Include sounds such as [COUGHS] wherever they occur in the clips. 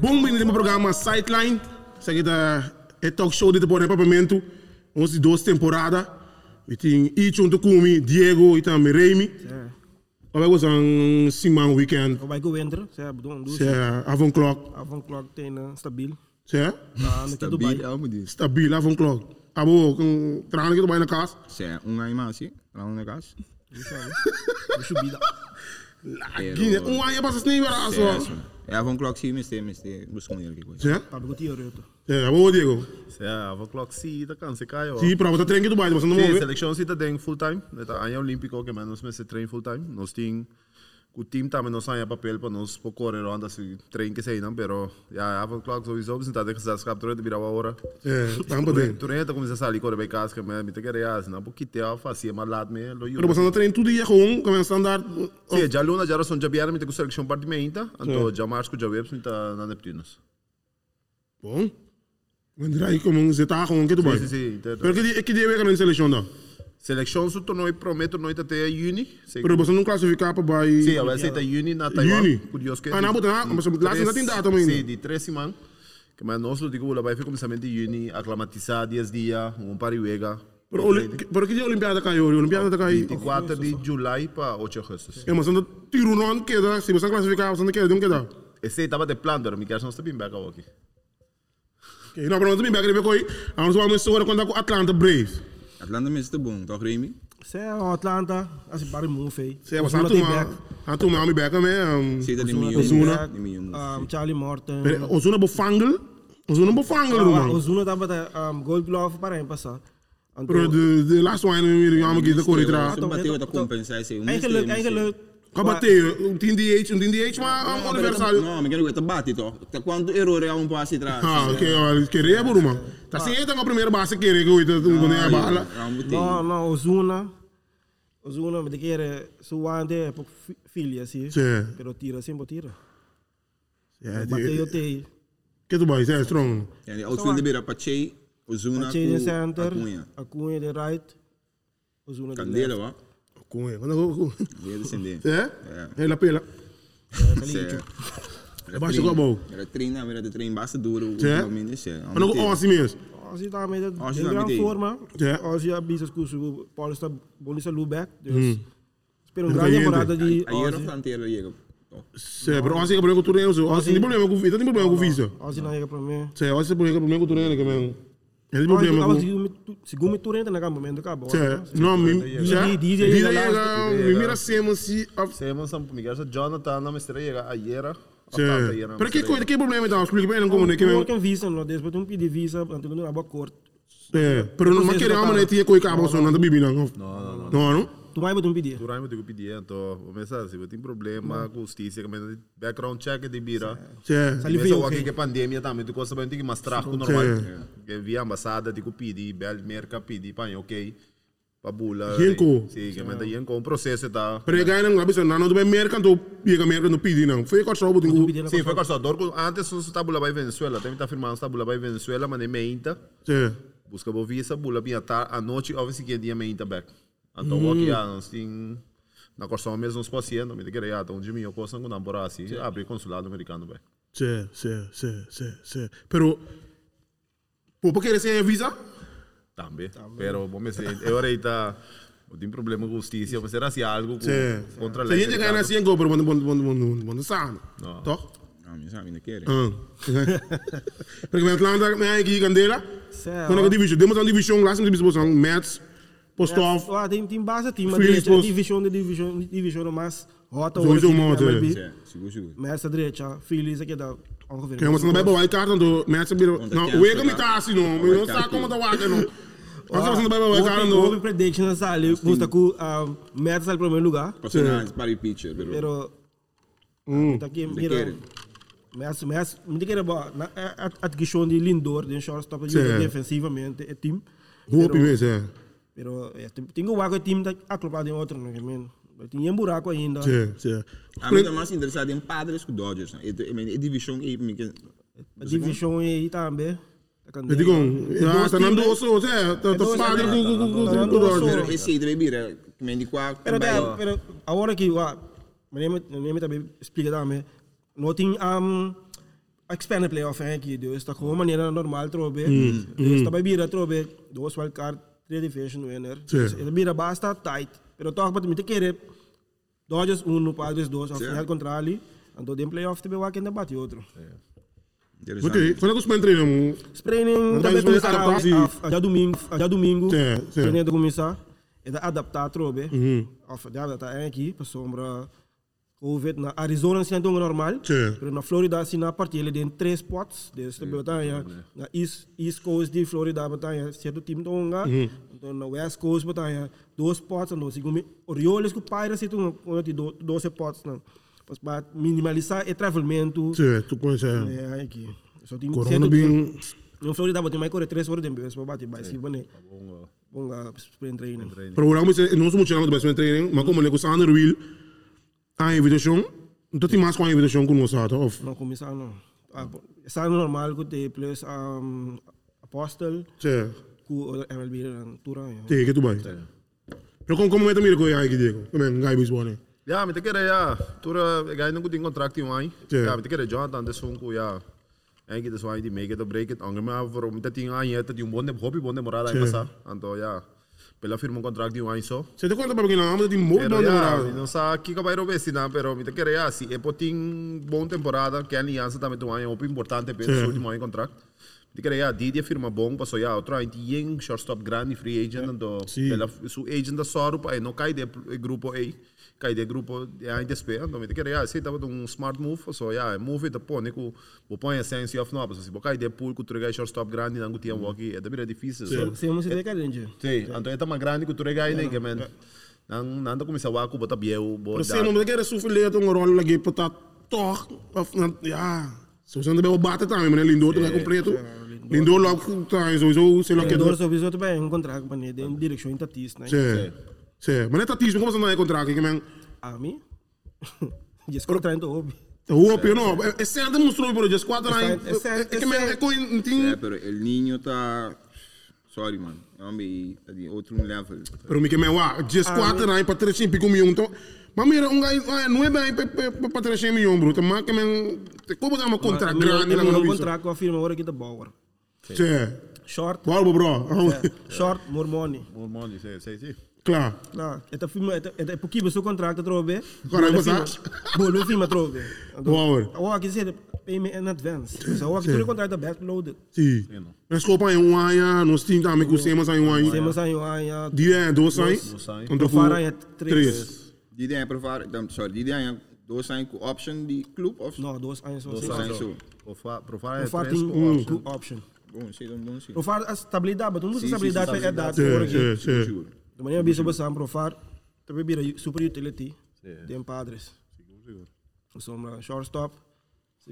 Bom, binnen no programa Sideline. Je de het talk show dit por papamento. Onze duas temporada. We tem Ichon Tokumi, Diego e também Remy. We was een Simon weekend. Vai go winter, ze bedoel dus Se avond clock. avond klok ten stabiel. Se Ah, no que Stabiel, Dubai. ja, moet die. stabiel avond clock. Abo, kung tranen kita na kas. Sim, um aí mais, sim. Lá no negócio. We should be that. Gine, un ano pa sa sneeuw É, sim, mas tem, mas tem, busca um ele coisa. Se? Papi go tio reto. Se, abo Diego. Se avon klok si ta kan se kayo. Si, prova ta tren kita Dubai, mas não Sim, vou ver. seleção si ta deng full time. Neta ano olímpico que menos me se train full time. Nos ting o team também nos anya papel para nos por correr ronda se train que sei não, pero ja avon klok sowieso biz tá de geselskap terug de birawa hora. Se, tampa den. Toen het começar a sair correr bij casa que me me te querer as, não porque te a fazia mas lá me lo Pero basta na tren tudo dia gewoon, como é standaard. Sim, já luna já son já vieram me te com seleção parte me ainda, então já março já webs tá na Neptunos. Bom. Wanneer hij gewoon zit daar gewoon kita Dubai. Sim, sim, sim. Pero que dia que dia week na seleção. Seleção su torneio prometo noite até juni. Pero basta não classificar para Dubai. Sim, vai ser até juni na Taiwan. Juni? Curioso que Ah, não, mas lá se não tem data ainda. Sim, de três semanas. Que mas nós lo digo, lá vai ficar começamento de juni, aclimatizar 10 dias, um par de. Pero que dia Olimpiada caiu? Olimpiada tá caiu. 24 de julho para 8 de agosto. É, mas anda tiro não queda, se você classificar, você não queda, não queda. Esse estava de plano, mas me quero não está bem back aqui. Okay, não, pero não tem bem, que coi. A nós vamos agora quando com Atlanta Braves. Atlanta is te bom, toch Remy? Se Atlanta, as pari move. Se você não toma, a toma me back, me. Zit er niet meer Ozuna. Niet meer Um, Charlie Morton. Pero Ozuna bofangel. Ozuna bofangel, Ah, man. Ozuna tava um, Gold Glove para em passar. Pero de de last one me me me kita correr tra. Se bateu outra compensar, sei. Eigenlijk, eigenlijk. Kabate, um team DH, um team DH, mas um universal. Não, mas quero que te bate, toch? Te quanto erro é um passe atrás? Ah, ok, olha, querer, bro, man. Tá sem entra na primeira base querer que eu tô com a bala. É um No, no, Ozuna. Ozuna, de querer suante é por filha, assim. Sim. Pero tira, sempre tira. É, Bateu, tei. que tu vai, é strong. Ja, die outfielder weer Pache, Ozuna, Achei de center. Acunha de right. Ozuna Candela, left. wa? Com ele, quando Dia descender. [LAUGHS] É? Ela pela. Sé. É baixo com a boa. Era treina, era de trein base duro. Sé. Mas não assim mesmo. Je daarmee de, Als je in daarmee gran deed. forma, als je bisa curso, Paulo está bonita Lubeck, dus Mm. speel een Dat grande kan je temporada doen. die Ayer als of anterior llega. Sé, pero assim que problema com o turno, assim, tem problema com visa, tem problema com visa. je naar je premier. Sé, assim problema problema com o que. Ele Als problema se gume turente na campo momento acabou. Sé, não, me, já. Die- die- die- Dia die- chega, me mira sempre se Semos San Miguel, Jonathan, na mestre llega ayer. Sé. Pero que coisa, que problema então? Explica bem como é que Não men. tem visa, não después um pedir visa, então não é boa corte. É, pero não querer uma maneira tinha coisa cabo só não bibi não. Não, não. Não, Tu vai botar um pedir. Durante eu pedir, então, começar se tem problema com justiça, que background check de bira. Veio, aqui ok. que pandemia também, tu costa bem que mais trago normal. Via ambassada, tipo pedir, bel merca pedir, pai, ok. Pabula. Yenko. Sim, que manda yenko, um processo tá. Aí não gabi só não do bem mercado, pega mercado no pedi não. Foi só botinho. Pedir na Sim, foi com só dor. Antes nós tabula vai Venezuela, também tá firmando tabula vai Venezuela, mas nem meinta. Sé. Busca bo visa, bula bem tá a noite, se que dia meinta back. Então, aqui ah, nós tem na corção mesmo nos pacientes, me querer ah, então de mim eu posso não namorar assim, abre consulado americano back. Sé, sé, sé, sé, sé. Pero Pô, porque sem visa? Também. Pero, vamos dizer, eu ahorita tem problema com justiça, mas será se algo com, contra a Se lei. gente ganha assim, go, pero quando quando quando quando quando sano. No. Toch? Não, [LAUGHS] me sabe, não quer. Ah. Porque met Atlanta, met aqui Candela. Quando a divisão, demos uma divisão lá, sem divisão, Mets, Postov. Ah, tem tem base time, Filhos, direita, pos- divisão de divisão, divisão mais rota Sowieso motor, Sé, seguro, seguro. Mas a direita, Phillies aqui dá ongeveer. Kaya mas nabay bawal karton do Mets biro. Onda No, kaya uwe sa kami ka- kasi no. May no sa ko matawagan no. Mas [LAUGHS] mas nabay bawal karton Houve do. prediction na sali, gusta ku um, Mets al primeiro lugar, Personagens para o pitcher, pero. pero Mm. tá aqui Não mira. Mas mas não quer ba na a questão de Lindor, de shortstop defensivamente é time. Hoop mesmo, é. Pero é, tem tem que o time tá aclopado em outro, não é mesmo? Tem um buraco ainda. Sim, sim. A mim é mais interessado em padres que Dodgers. É a divisão é A divisão aí também. Eu digo, ah, tá nando osso, é, tá tá dois padre times. com com com Tá com nando osso. Pero esse aí deve vir, que me indicou Pero, da, pero agora que wa, me lembro também explica também, não tem um, expand playoff aqui, Deus está com uma maneira normal trobe. Deus está para bira trobe, dois wildcard, division winner. Sim. Ele bira basta tight, pero toch para te querer Dodgers 1, Padres 2, ao contra ali. Então, tem playoff, vai quem debate outro. Ok, quando é que os treinam? Training Não também vai começar adaptar-se. a, a, a domingo, a domingo. Sim, sim. Training de começar. É adaptar trobe. Of de adaptar aqui, para sombra COVID na Arizona se não normal. Sim. Pero na Florida assim na partilha tem três spots. Desde a batalha na East East Coast de Florida batalha certo time tonga. Então na West Coast batalha dois spots então segundo Orioles que o pai se tu quando tem 12 spots não. Para minimalizar o travelamento. Sim, tu conhece. É, aqui. Só tem Corona certo bem. No Florida batem mais correr três horas de vez para bater, mas se bane. Bom, sprint training. Programa é não somos chamados para training, mas como ele com Sander Will, a invitação, não tem mais com a invitação com nós, tá? Of, Não começar não. Ah, Está normal que tem plus um, Apostle, sim, com MLB na tura. tem que tu vai. Pero como como é também com a Diego, como é um guy bisbo né? Ja, met de kere ja. Toen ik ga nog goed in contract in wijn. Ja. Ja, met de kere Jonathan de sonko ja. En dat is wijn die make it or break it. Anger maar voor met dat ding aan je dat die bonde hobby bonde morada Ja. in passa. Anto ja. Pela firma um contract in wijn zo. Você te conta para mas tem muito Pero bom ja, namorado. não sa kika vai robe sina, pero met de kere ja, si é poting bom temporada, que aliança também tu wijn op importante pe Ja. so último contract. De kere ja, die die firma bom passou ja, outro aí tem shortstop grande free agent. Sim. Pela su agent da soro pa não cai de grupo A. Cai de grupo de espera, então me de kere ja, se tava um smart move, so ja, move it upon ku bo a sense of no, so si bo cai de pool ku trega shortstop grande nangu tiam walkie, é da bira difícil. so. Se você tem cadente. Sim, então é tão grande que tu rega aí, né, que man. Nang nanda começa a waku bota bieu, bo Pero você não me quer sofrer um rol lagi para toch, ja. Se você não deve bater também, mas lindo tu vai completo. Lindo logo tá, sowieso se lo que zo sowieso te bij een contract wanneer de direction in dat is. Sim. Sim, mas não é tatismo, como você não é contrato, que man. A mim? Is contract te hobby. Hoop je nou, é certo mostrou por just quatro É certo, É é que man, é certo. coi É, tem, pero el niño tá. Sorry, man. É um de outro level. pero me que me wa, just quatro anos para três pico milhão, então. Mas mira, um gai, não é bem para três milhão, bro. Mas que man, como botar uma contrato grande lá Een no contract qua firma hoor ik de bouwer. Sim. Short, Bora, bro. short, more money. Mormoni, sim, sim, Claro. Claro, het firma, het het pouquinho seu contrato trobe. Agora vai passar. Bolo firma trobe. Bouwer. Oh, aqui dizer payment in advance. So, aqui tudo contrato backloaded. Sim. Mas copa em um ano, nós tínhamos também com sema em um ano. Temos aí um Dia é dois anos. anos. Então Profara é três. Die die provar, dan sorry, die die doos zijn com option die club of Não, dois anos. Dois anos. zo. Profar é três com option. Bom, zie dan bom zie. Profara a estabilidade, mas não Sim, estabilidade sim, sim, é dado Sim, sim, sim. Juro. De maneira bisa besar profar, também vira super utility. Tem padres. Sombra shortstop.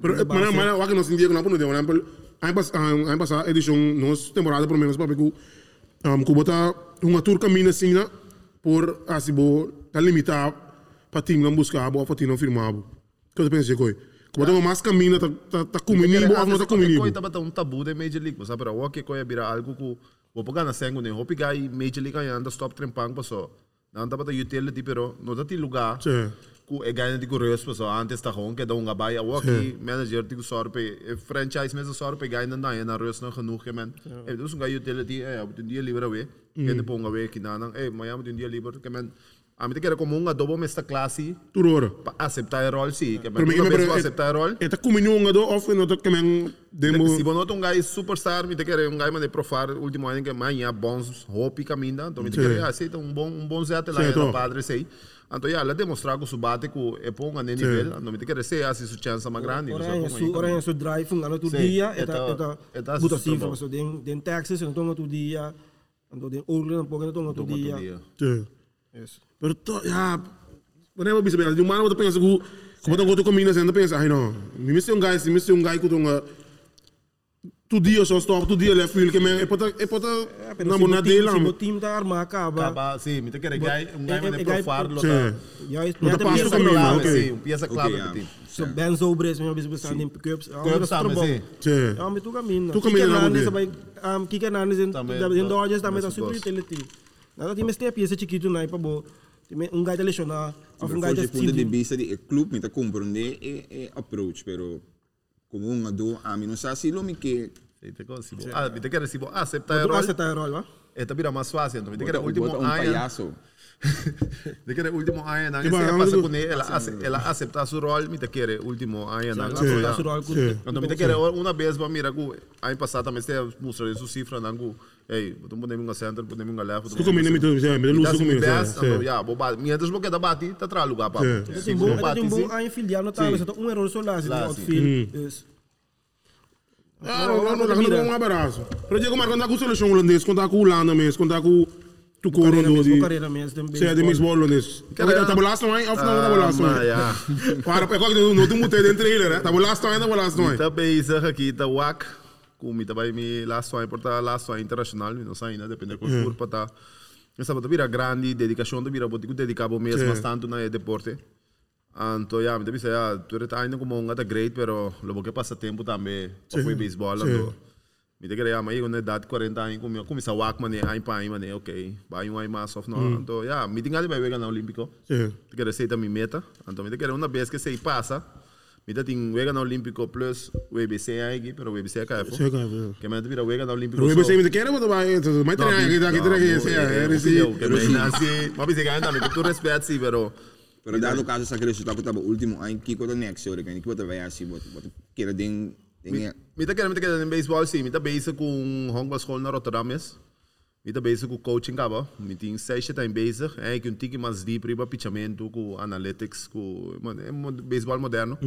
Pero, mas, mas, o que nós entendemos não podemos, por exemplo, aí passa, aí passa a edição, nós temporada pelo menos para que um, que bota uma tour caminho assim, né? Por assim, bo, tá limitado para time não buscar, para time não firmar. Que eu penso, coi. Que bota uma mais caminho, tá, tá, tá bo, não tá comigo. Koi taba um tabu de Major League, mas pero wake koi bira algo ku wo paga na sengo ne hopi gai Major League ay anda stop trempang paso. Na anda bata utility pero no dati lugar. Sim. ku e ganha de correos paso antes ta hon que da unga bai a waki manager tigo sorpe e franchise mesmo sorpe ganha na na reus no genoeg que men. E dus un gai utility e op den dia livre we. Que de ponga we que na nang e maya mo den dia livre que men. A mim te quero como um adobo mesta Tour hora. pa aceitar o rol sim, que Pero me uma vez pero, aceitar o rol. tá comigo um do off, não tá que man, demo. Se você não um guy superstar, me te quer um guy de profar último ano que manhã bons hopi caminha, então me te quer aceita um bom um bom zete lá Certo. no padre sei. Então já lá demonstrar que o bate que é ponga nesse nível, então me te quer ser assim sua chance mais grande, Ora é su, ora é drive, um Sim, dia, tá é buta bom. mas tem tem taxes, então todo dia, então tem Oakland, um pouco então todo dia. Sim. Yes. Pero to, ja, wanneer we bezig zijn, die mannen wat pensa ku, como tão gosto combina sendo pensa, ai não, me missão um guy, se missão um guy que tonga tu dia só stop, tu dia left field que me é pota é pota na mona dele lá. Se o time tá armado, acaba. Acaba, sim, me te quer guy um guy é- de é- profar, é- lo Sim. tá. Ja, is Não tá passo pieza caminho, clave. ok. Sim, pieza clave ja. do time. So Ben Zobres, meu bispo está em pickups. Cups também, sim. Sim. Ja, met tu caminho. Tu caminho na Hernandez, mão também, um, Kike Hernandez em Também, em tá- Dodgers também tá mas super gosto. utility. Nada time este pieza chiquito na ipa bo. Time um gajo lesionar, of um Mas gajo de punto de assim. vista de club, me tá compreender é é approach, pero como un ado, a mí no sé si lo mi que Eita, como se bo- Ah, me te quer se bo- aceitar Mas o tu rol. aceitar o rol, va? Esta vira mais fácil, então me te quer bota, último bota un ano. payaso. Me quer último ano, não Tipo, se ah, passa não- com ele, ela ace- ela aceitar seu rol, me te quer último ano, não. Tu aceitar o rol com... Sim. Então me te quer uma vez para mira ku ano passado também se mostra isso cifra não ku. Ei, botam podemos um center, podemos um left. Tu combina me tu, sim, me luz comigo, best, sim. então já, boba, minha das boqueta bati, tá tra lugar pa. Sim. Het is een boom, het is een boom aan je filiaal notalen, Sim. zodat um in Laat het zien. outfield. Dus... Ah, não, não, não, não, não, um abraço. Pero Diego Marco, quando tá com a seleção holandesa, quando tá com o Holanda mesmo, quando tá com o Coro, Carreira mesmo, de... Sim, holandês. Cara, Tá bolasto, não é? Of não, bolasto, não Ah, ja. Para, é qual que não tem muito dentro dele, né? Tá bolasto, não é? Tá não? Tá bezig aqui, tá wak. Kung mi tabay mi last one, porta last one internacional, mi no sa ina, depende ko Mm. kur pata. Essa bota vira grande, dedicação de vira bota ku dedicabo mesmo Sim. bastante na deporte. Anto ya, mi tabi sa ya, tu reta ainda como um great, pero lo que passa tempo também, pa foi baseball, Sim. anto. Mi te queria mas com idade 40 anos, como começa wak mane, ai pa ai mane, ok. Vai um ai mais of no. Anto ya, mi tingali vai wega na olímpico. Sim. Te quero ser mi meta. Então, me te quero uma vez que se passa, me te tem wega na Olímpico plus WBC aí, pero WBC KF. Sim, cara. Que me te vira wega na Olímpico. Pero você me então, mas tem aqui, aqui, aqui, aqui, é, é, sim. Que me mas você ganha também, que tu respeita sim, pero Pero dado caso sa resultado ko tabo último ay kiko to next year kan kiko to vai assim bot bot kira ding ding me te quero, me te quero em baseball sim, me te base com Hongba School na Rotterdam mes. Base com coaching kaba, me tem seis tá em base, é que um tique mais deep riba pitchamento com analytics com é mo- baseball moderno.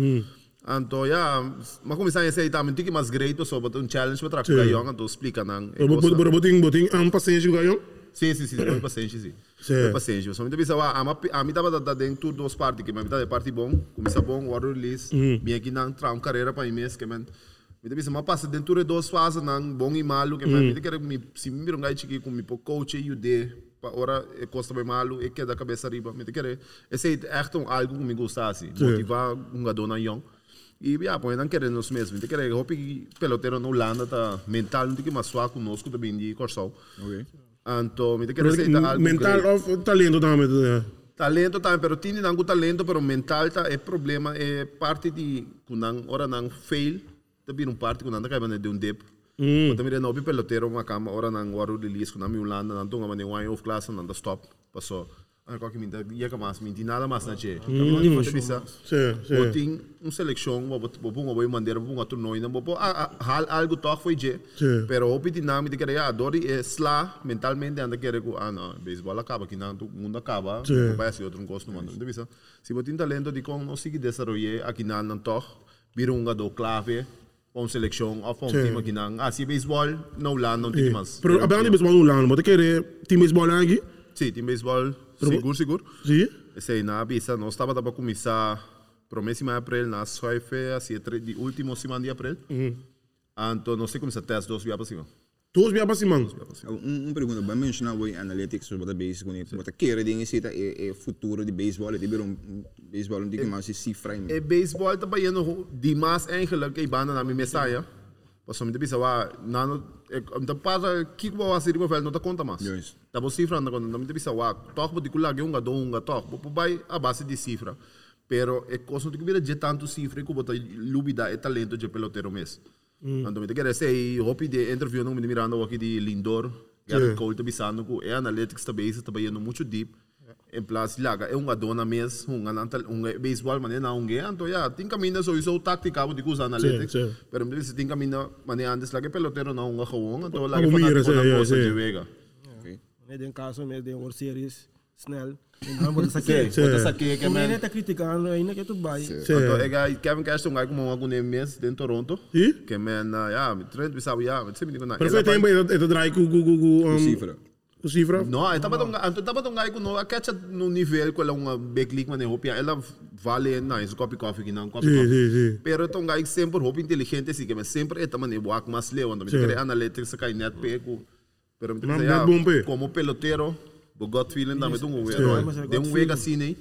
Maar kom eens aan je zei dat een tique mais great so, but um challenge raak Sim. bij jong, anto explica nang. Pero boting, boting, um paciente que ganhou. Sim, sim, sim, foi paciente, sim. Foi paciente. Só me pensa, a mi- a mim tava da dentro dos partes, que me tava de parte bom, começa bom, o release, bem aqui não tra um carreira para mês, que men. Me pensa, mas passa dentro de duas fases, não bom e malo, que me quero me se me viram gai chiqui com me po coach e de para ora e costa bem malo e queda a cabeça riba, me quero. Esse é echt um algo que me gostasse, motivar um gadona young. E ja, põe não querendo nós mesmos. Te quero, hope que pelotero na Holanda tá mental, não tem que mais suar conosco também de Corsal. Okay. Anto, me te quero dizer algo Mental great. of talento também. Talento também, pero tinha nangu talento, pero mental tá é problema, é parte de kunang ora nang fail, também um parte kunang kaya man de um dip. Mm. Também não bi pelotero uma cama ora nang waru release kunang mi Holanda nang tunga man wine off class nang da stop. Passou. Ah, qualquer minta, ia que mais, minti nada mais na che. Não precisa. Sim, sim. Ou tem uma seleção, vou vou vou vou mandar vou um torneio, não vou hal algo toch foi je. Pero o piti nami de querer a dori é sla mentalmente anda querer que ah não, beisebol acaba que não, mundo acaba, vai ser outro gosto mano. Então bisa, se você tem talento de como não seguir desenvolver aqui não não toch, vira um jogador clave. Uma seleção, ou para um Sim. time aqui não. Ah, se beisebol não lá não tem mais. Pero abang di baseball no lang, mo te querer team baseball aqui? Sim, tem beisebol, seguro, seguro. Sim. Sei, na avisa, nós estava para começar promessa de abril, na soife, assim, de último semana de abril. Então, nós temos começar teste dois dias para cima. Todos via para cima. Um, um pergunta, ba mencionar o analytics so bota base com isso, bota queira ding esse é é futuro de baseball, de um baseball um digo mais cifra em. E baseball tá baiano demais eigenlijk e banda na minha mensagem. Passou me bisa wa nano para que que vai ser vel não tá conta mais. Yes. Tá bom cifra não não me bisa wa toque particular que um gado um gado toque, po vai a base de cifra. Pero é coisa que vira de tanto cifra que bota lubida e talento de pelotero mes. Então me quer sei hopi de interview não me mirando aqui de Lindor, Gary Sim. Cole bisando que é analytics base tá baiano muito deep. em place laga é um adona mes um anantal um baseball mané na um ganho então já tem caminho só isso tática de usar analytics sim. pero me dice tem caminho mané antes laga pelotero na um gewoon então que sim, na coisa de vega Okay. Nee, den caso met den World Series, snel. En wordt het sim sakit. bota saque que Kung man may neta kritikano, ay na kito bay. Sim. então é que Kevin Cash um como um algum mês em Toronto Sim. que man ja me trend sabe já me sempre digo na Pero foi tempo aí, ito draai ku um, Cifra. cifra. No, ela tava tão, então tava tão gaio no a catch no nível que ela uma backlick mas hopia ela vale nice copy coffee não copy Sim, coffee. sim, sim. Pero tão gaio sempre hope inteligente assim que mas sempre é também boa mas leu então me Sim. querer analytics kai net pego. Pero me Mas dizer net como pelotero, o gut feeling também tão o Sim. Mas é de um wega assim né.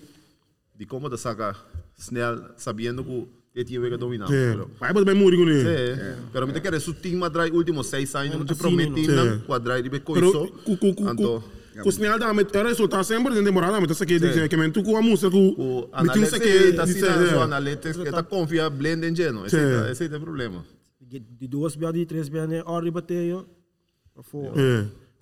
De como da saca snel sabendo que ele tinha wega dominar. Botar bem muri com ele. É, pero me querer su team madrai último seis anos, não te Sim. não quadrai de Pero coiso. ku ku ku ku Anto Com sinal da met, era resultado sempre de temporada, mas essa que diz que men tu com a música com tinha analytics que está diz o é. analytics que está confia blend em geno. Esse é esse é o problema. De duas bias, de três bias, né? Ordem bateio. Voor.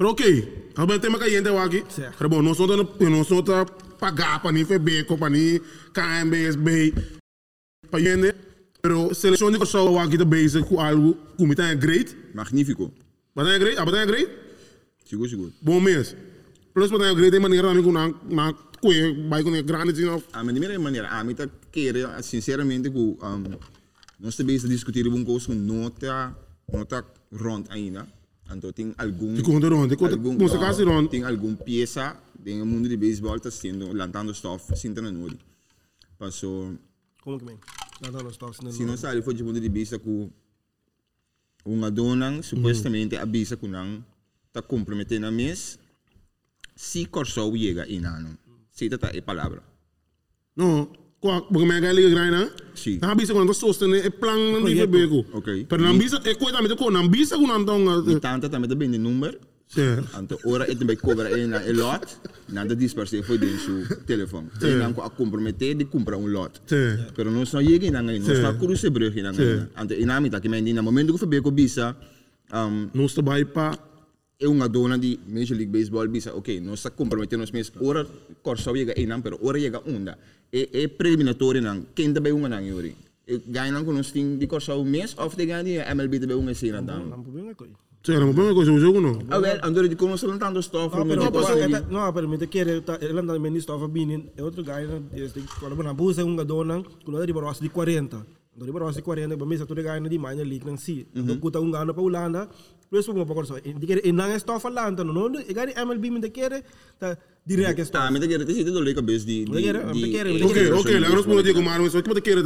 Pero ok, ao mesmo tempo que a gente vai aqui, Certo. pero bom, nós não nós não tá pagar para nem FB, para nem KMBSB, para gente, pero seleção de pessoas aqui da base com algo como está great, Magnífico. mas é great, mas é great, Seguro, seguro. bom mês. Plus mas é great de maneira também com na na coisa, vai com grande assim, não. A minha maneira, a mim tá querer, sinceramente, que um, nós estamos a discutir um que não está não tá rond ainda. Então tem algum De conta rond, de conta assim rond. tem algum peça no mundo de beisebol está sendo lançando stuff sinta na nori. Passou Como que vem? Lá dá nos toques. se não sabe foi de mundo de vista que uma dona supostamente avisa que não está comprometendo a mês se corso chega em ano. Se tá é palavra. Não, porque me liga grande, né? Sim. Na bisa quando sostener é plan não de FB. Ok. Pero na bisa é coisa também com na bisa com não E tão tanta também tem bem de número. certo. Anto ora het bij cobra een een lot, nada disperse foi dentro seu telefone. Tem não a comprometer de comprar um lot. Sim. Pero nós não chega não nós está cruze brug não Sim. Anto inamita que men na momento que foi com bisa um Não está bem para é uma dona de Major League Baseball bisa, ok, nós está comprometendo nos mês ora corso chega em não, pero ora chega onda. É é preliminatório não, quem também uma não yuri. Ganha não com nós tem de um mês of de ganha de MLB também uma cena não. Não, problema é coisa. Certo, mas bem coisa o jogo não. Ah, well, andou de como só tanto stuff, No, não me pero, passa. esta- no, pero me te ta- ele anda me estava binin, é outro guy, quando eu busa um gadona, quando ele barrosa de 40. Quando ele barrosa de 40, ba mesa todo guy na di minor league nang si. Kuta um gano pa Holanda, plus mo pa korso. Hindi kere inang estava falando, no, no, gani MLB te quiere, ta direct Ah, estava. me te quero te siete dole cabeça de Me te quero, me te quero, me te Ok, quero. ok, lá nós podemos dizer como mas só que você quer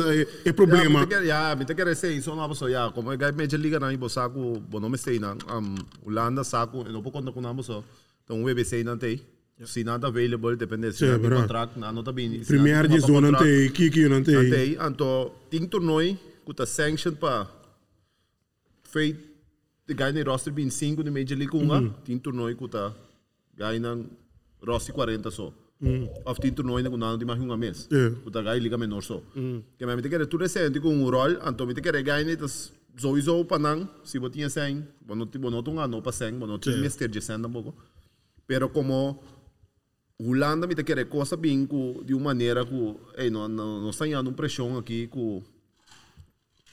é problema. Me te quer say so na so ja, como que major liga na ibo saco, bo no me stay na um Holanda saco, no po quando com namo so. Então o WBC não tem. Se nada available depende se não tem contrato, não tá bem. Primeiro de zona não tem, Kiki não Não tem. tem, então tem torneio que tá sanction para feito de ganhar roster bem 5 de Major League 1, tem torneio que tá ganhando roster 40 só. Of tem torneio que não tem mais um mês. Yeah. Que tá ganhando liga menor só. Que me quer tu recente com um rol, então me quer ganhar das sowieso para não, se você tinha 100, você não tem não não para 100, você não tem mestre de 100 tampoco. Pero como Holanda me quer coisa bem de uma maneira que ei, não não está dando pressão aqui com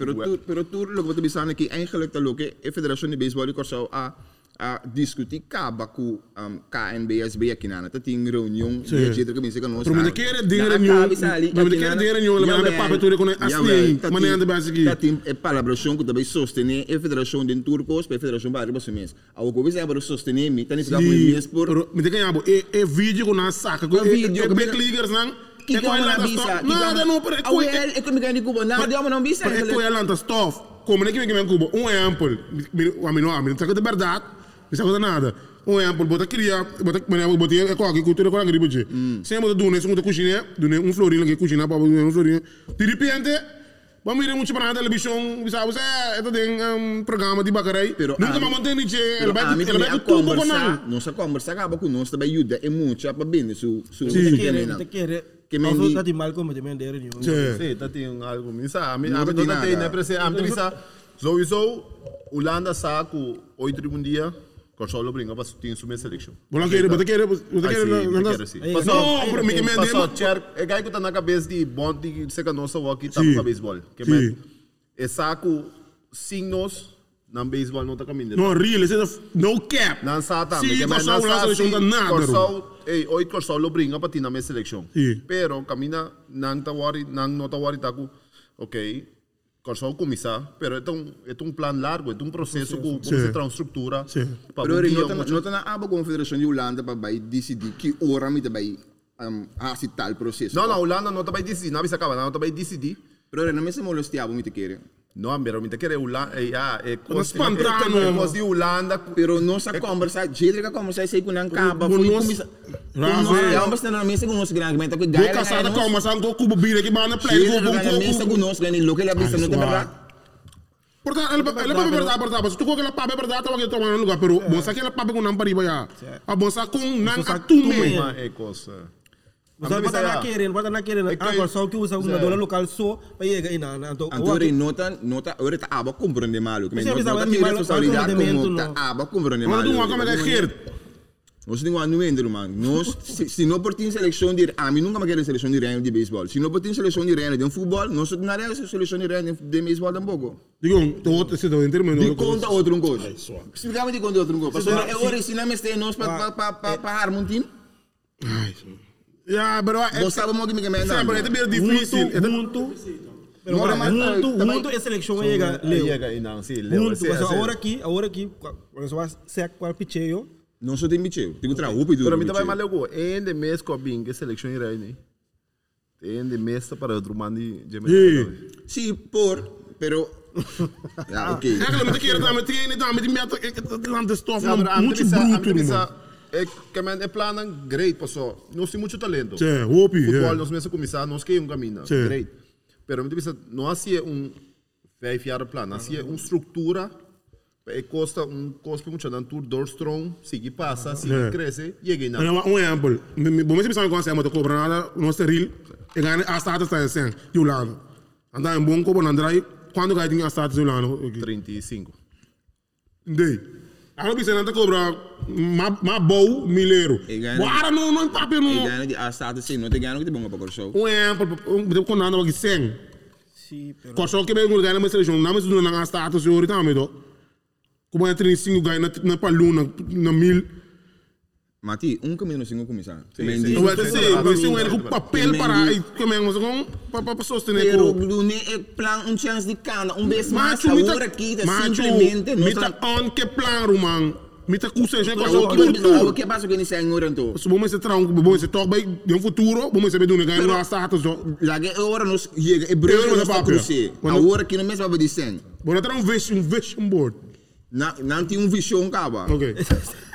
Pero tu, pero tu, lo que bisa na ki eigenlijk talo ke e Federação de Baseball de Corsau a a discutir kaba ku um, KNBSB aqui na ta ting reunião de jeito que me que nós. Pero me quer dinheiro nenhum, me quer dinheiro nenhum, ele vai para tudo com assim, maneira de base aqui. Ta tim e palabração que também sostener e Federação de Turcos, e Federação para riba mês. A o governo para sostener mi, tani ficar com mês por Pero me tem que é é vídeo com na saca, com É vídeo, é que big me- leaguers não. Que É com como na ela bisa, stop. Nada não, pero é Ah, com well, é como ganhar de Cuba, nada, eu não bisa. é com ela anta stuff. Como nem que vem Cuba, um exemplo, a mim não, a mim não sabe de verdade, não sabe de nada. Um exemplo, bota queria, bota mané bota é com a cultura com a gripe de. Sempre bota dune, segundo cozinha, dune um florinho que cozinha para um florinho. De repente Vamos ir muito para a televisão, sabe? Você é tem um programa de bacarai. Pero Nunca a mais mim- mantém nisso. Pero Ele vai, a mim ele também vai a tudo com conversar, não. nossa conversa acaba com nós também ajuda é muito para bem su su Me te su Que Also, di- dat die Malcolm met men deren jongen. Sim. Sim, tá tem algo. Misa, a mim, Não a mim tem não tem, nada. né? Prese, a mim bisa, sowieso, Holanda saco oito um dia, Corsolo brinca para tem sua seleção. Bola querer, bota querer, bota sim, não- Passou, pero me que me passou, chair, é gai que tá na cabeça de bom de seca nossa walkie tá para beisebol. Que me é saco signos na beisebol não tá caminhando. Não, real, isso é no cap. Não sa também, Sim, Corsol, não não sa seleção sim, da nada, bro. Corsol, ei, oito Corsol brinca para ter na minha seleção. Sim. Pero camina nang tawari nang no tawari taku. Ok. Corsol comisa, pero é um é um plano largo, é um processo com com Sim. se transtrutura. Sim. para Pero dia nota um- nota na aba Confederação de Holanda para vai decidir que hora me vai um assim tal processo. Não, não, Holanda não tá vai decidir, não vai acabar, não tá vai decidir. Pero não me se molestiava muito querer. Não, pero me te quer Holanda, é ah, é coisa espantano, é mano. coisa de Holanda. Pero nossa conversa, jeito que conversa sei com não caba, Mas foi nós- comisa. Rafa, Nós é. é uma cena na mesa com nós grande, mas que Vou gaia. caçar com uma sangue com cubo bira que vai na play Jeito com que na mesa com com nós grande, lo que ele avisa não é suave. verdade. Portanto, ele ele papi verdade, verdade, mas tu com aquela papi verdade, tava que tomando lugar, pero bom sa aquela papi com não pariba ya. A bom sa com não Bom sa atume. tume. Uma é coisa. Você botar na querendo, botar na querendo. É que- Agora só que usa uma dólar local só para chegar na na então. Antore nota, nota, ora tá aba compreende malo. Que Mas sabe, tem mas responsabilidade como tá não. aba compreende Mas malo. tu como é que é Nós temos um número, mano. Nós, se, se não por ter seleção de... A mim nunca me quero seleção de reino de beisebol. Se não por ter seleção de reino de futebol, nós não temos seleção de reino de beisebol tampouco. Digo, tu outro se tu entende, De conta outro um coisa. Explicava de conta outro um coisa. É hora ensinar me este nós para para para para um. Ja, pero é Você sabe muito que me quer Sim, pero é bem difícil. Junto, junto. Pero Não, agora, mas junto, também- junto é seleção chegar, Leo. Llega aí não, sim, Leo. Junto, aqui, agora aqui, quando você vai ser qual picheio, Não só tem bicho. Tem que trazer roupa e tudo. Pero mí também malego, en de mes ko bing que selection ira ni. En de mes para outro mandi de Sim, por, pero... Ja, oké. Eigenlijk met de keren dat meteen aan met die met de de stof Ja, pero dan a mí moet je bisa, a man. é que men é planan great, paso. Nós temos muito talento. Sim, hoop je, Futebol ja. nós mesmo começar, nós que um caminho, Sim. great. Pero mí bisa, não hacía um vijf jaar plan, hacía uma estrutura e costa um cospe muito dan tour doorstrong, sigue passa, sigue Ja. cresce, chega En na. dan een exempel. Bom, mensen zijn gewoon zeggen, maar de cobra nada, no steril. Ik ga aan status staan zijn, Julano. En dan een bon cobra, dan draai, quando ga je dingen aan status Julano? 35. Nee. Ako bisa na cobra, ma ma bou milero. Ik ga- Wara no no papi no. denk dat die A-status zijn, want ik denk dat die bongen pakken zo. Um exemplo, um com nada que sem. sim, pero Corso que bem ganha mais seleção, não mas não na eu ahorita me do. Como é 35 ganha na na paluna na mil. Mati, um caminho sei como começar. Sim, sim. que sim, com sim. papel para aí, como é que com para para sostener Pero com. não é plan um chance de cana, um vez mais, a hora aqui, simplesmente, mita on que plano, man. Mita kusen, já O que tudo. o que passa com esse senhor então? Se esse tronco, bom esse toque vai de um futuro, bom esse bedune ganha no status do. Lá que a hora nos chega, é breve Eu nós não está papel. crucer. A Quando- hora que não mesmo vai dizer, Bom, até um vision, um vision board. não não tem um visão caba. Ok. [LAUGHS]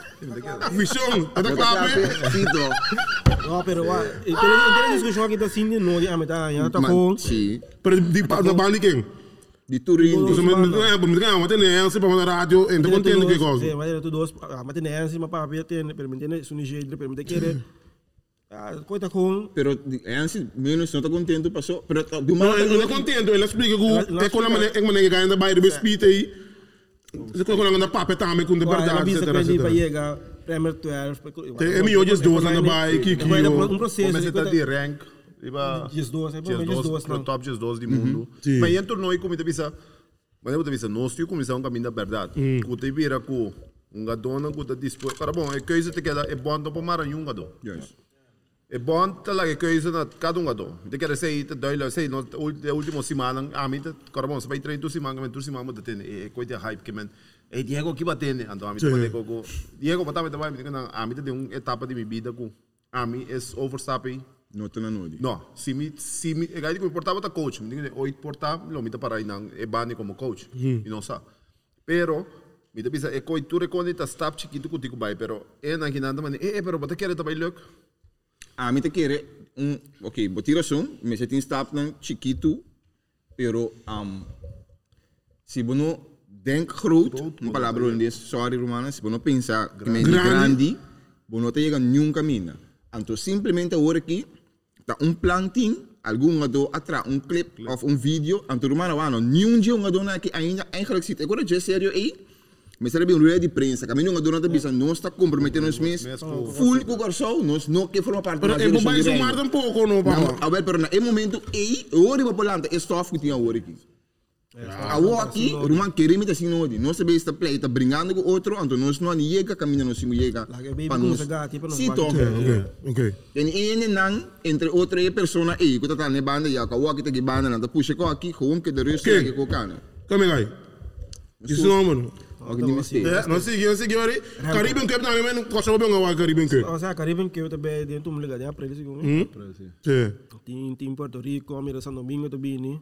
Vision, até claro. Fito. no, pero wa, entende discussão aqui tá assim, não, a metade, já tá com, Sim. Pero di pa na bandi quem? De Turim, Você de- me ganha, me ganha, mas tem nem se para na rádio, então contente que Sim, coisa. mas tu dois, ah, mas tem essa, mas para ver tem, permite su nigeria, permite querer. Ah, coita com, Pero é assim, menos não está contente, passou. Pero de uma Não, ele é contente, ele explica que é com a maneira, é que ganha da bairro do espírito aí. Também com de ela verdade, visa etc, que ele vai etc. chegar Premier 12. É melhor just duas na bike, que Vai dar que um processo. Começa a de rank, iba Just duas, é dos, duas, pro não. top just dos do mundo. Sim. Mas em torneio como te bisa, mas eu bisa, nós temos começar um caminho da verdade. Te vira com um gadona que está disposto. Para bom, é coisa te queda, é bom para maranhão gado. Juist. É bom talaga keuze na cada um gado. Te quero sei te doi sei no de último semana a mim te cara bom, se vai treinar tu semana, mas tu semana muda tem é coisa hype que men. É Diego que vai ter, então a mim te Sim. go go. Diego batava te vai me na a mim te um etapa de minha vida com a mim é overstappen Não está na noite. No, se me, se me, e gadi ko importava ta coach, me diga, oito porta, lo mita para inang e bani como coach, e não sa. Pero me te bisa e coi tu recone ta stap chiquito ku tiku bai, pero e na hinanda mani, e e pero bata quer ta bai luk. A mim te querer um, ok, vou tirar som, mas você tem stap nang chiquito, pero um, se você não denk groot, uma palavra holandês, sorry romana, se você não pensar que é Grande. grande, você não te chega nenhum caminho. Então simplesmente agora aqui, tá um planting, algum ado atrás, um clip of um vídeo, então romana, wano, nenhum dia um ado na que ainda eigenlijk zit. Agora já é sério aí, mas era bem um ruim de prensa, caminho um ado na tabisa, não está comprometendo os meus, full com o garçom, nós não que forma parte da é bom seleção vai sumar um pouco, não, Não, papa. a ver, pero e momento ei, ori ba polanta é stof que tinha ori aqui. A o aqui, ruman querer me assim não. Nós sabemos esta play, tá brincando com outro, então nós não chega caminho nós cinco chega. Que como se para nós Sim, vai- então. Ok, ok. Tem ene nan entre outra e persona ei, que tá na banda já, que o aqui tá que banda na, tá puxa com aqui, com que de resto que com cana. Come aí. Isso não, mano. De mistake. É, não segui, não segui, ori. Caribbean Cup também, mas costa bem o Caribbean Cup. O sea, Caribe que eu também dentro lugar de aprender segundo. Sim. Tem tem Porto Rico, mira São Domingo também, né?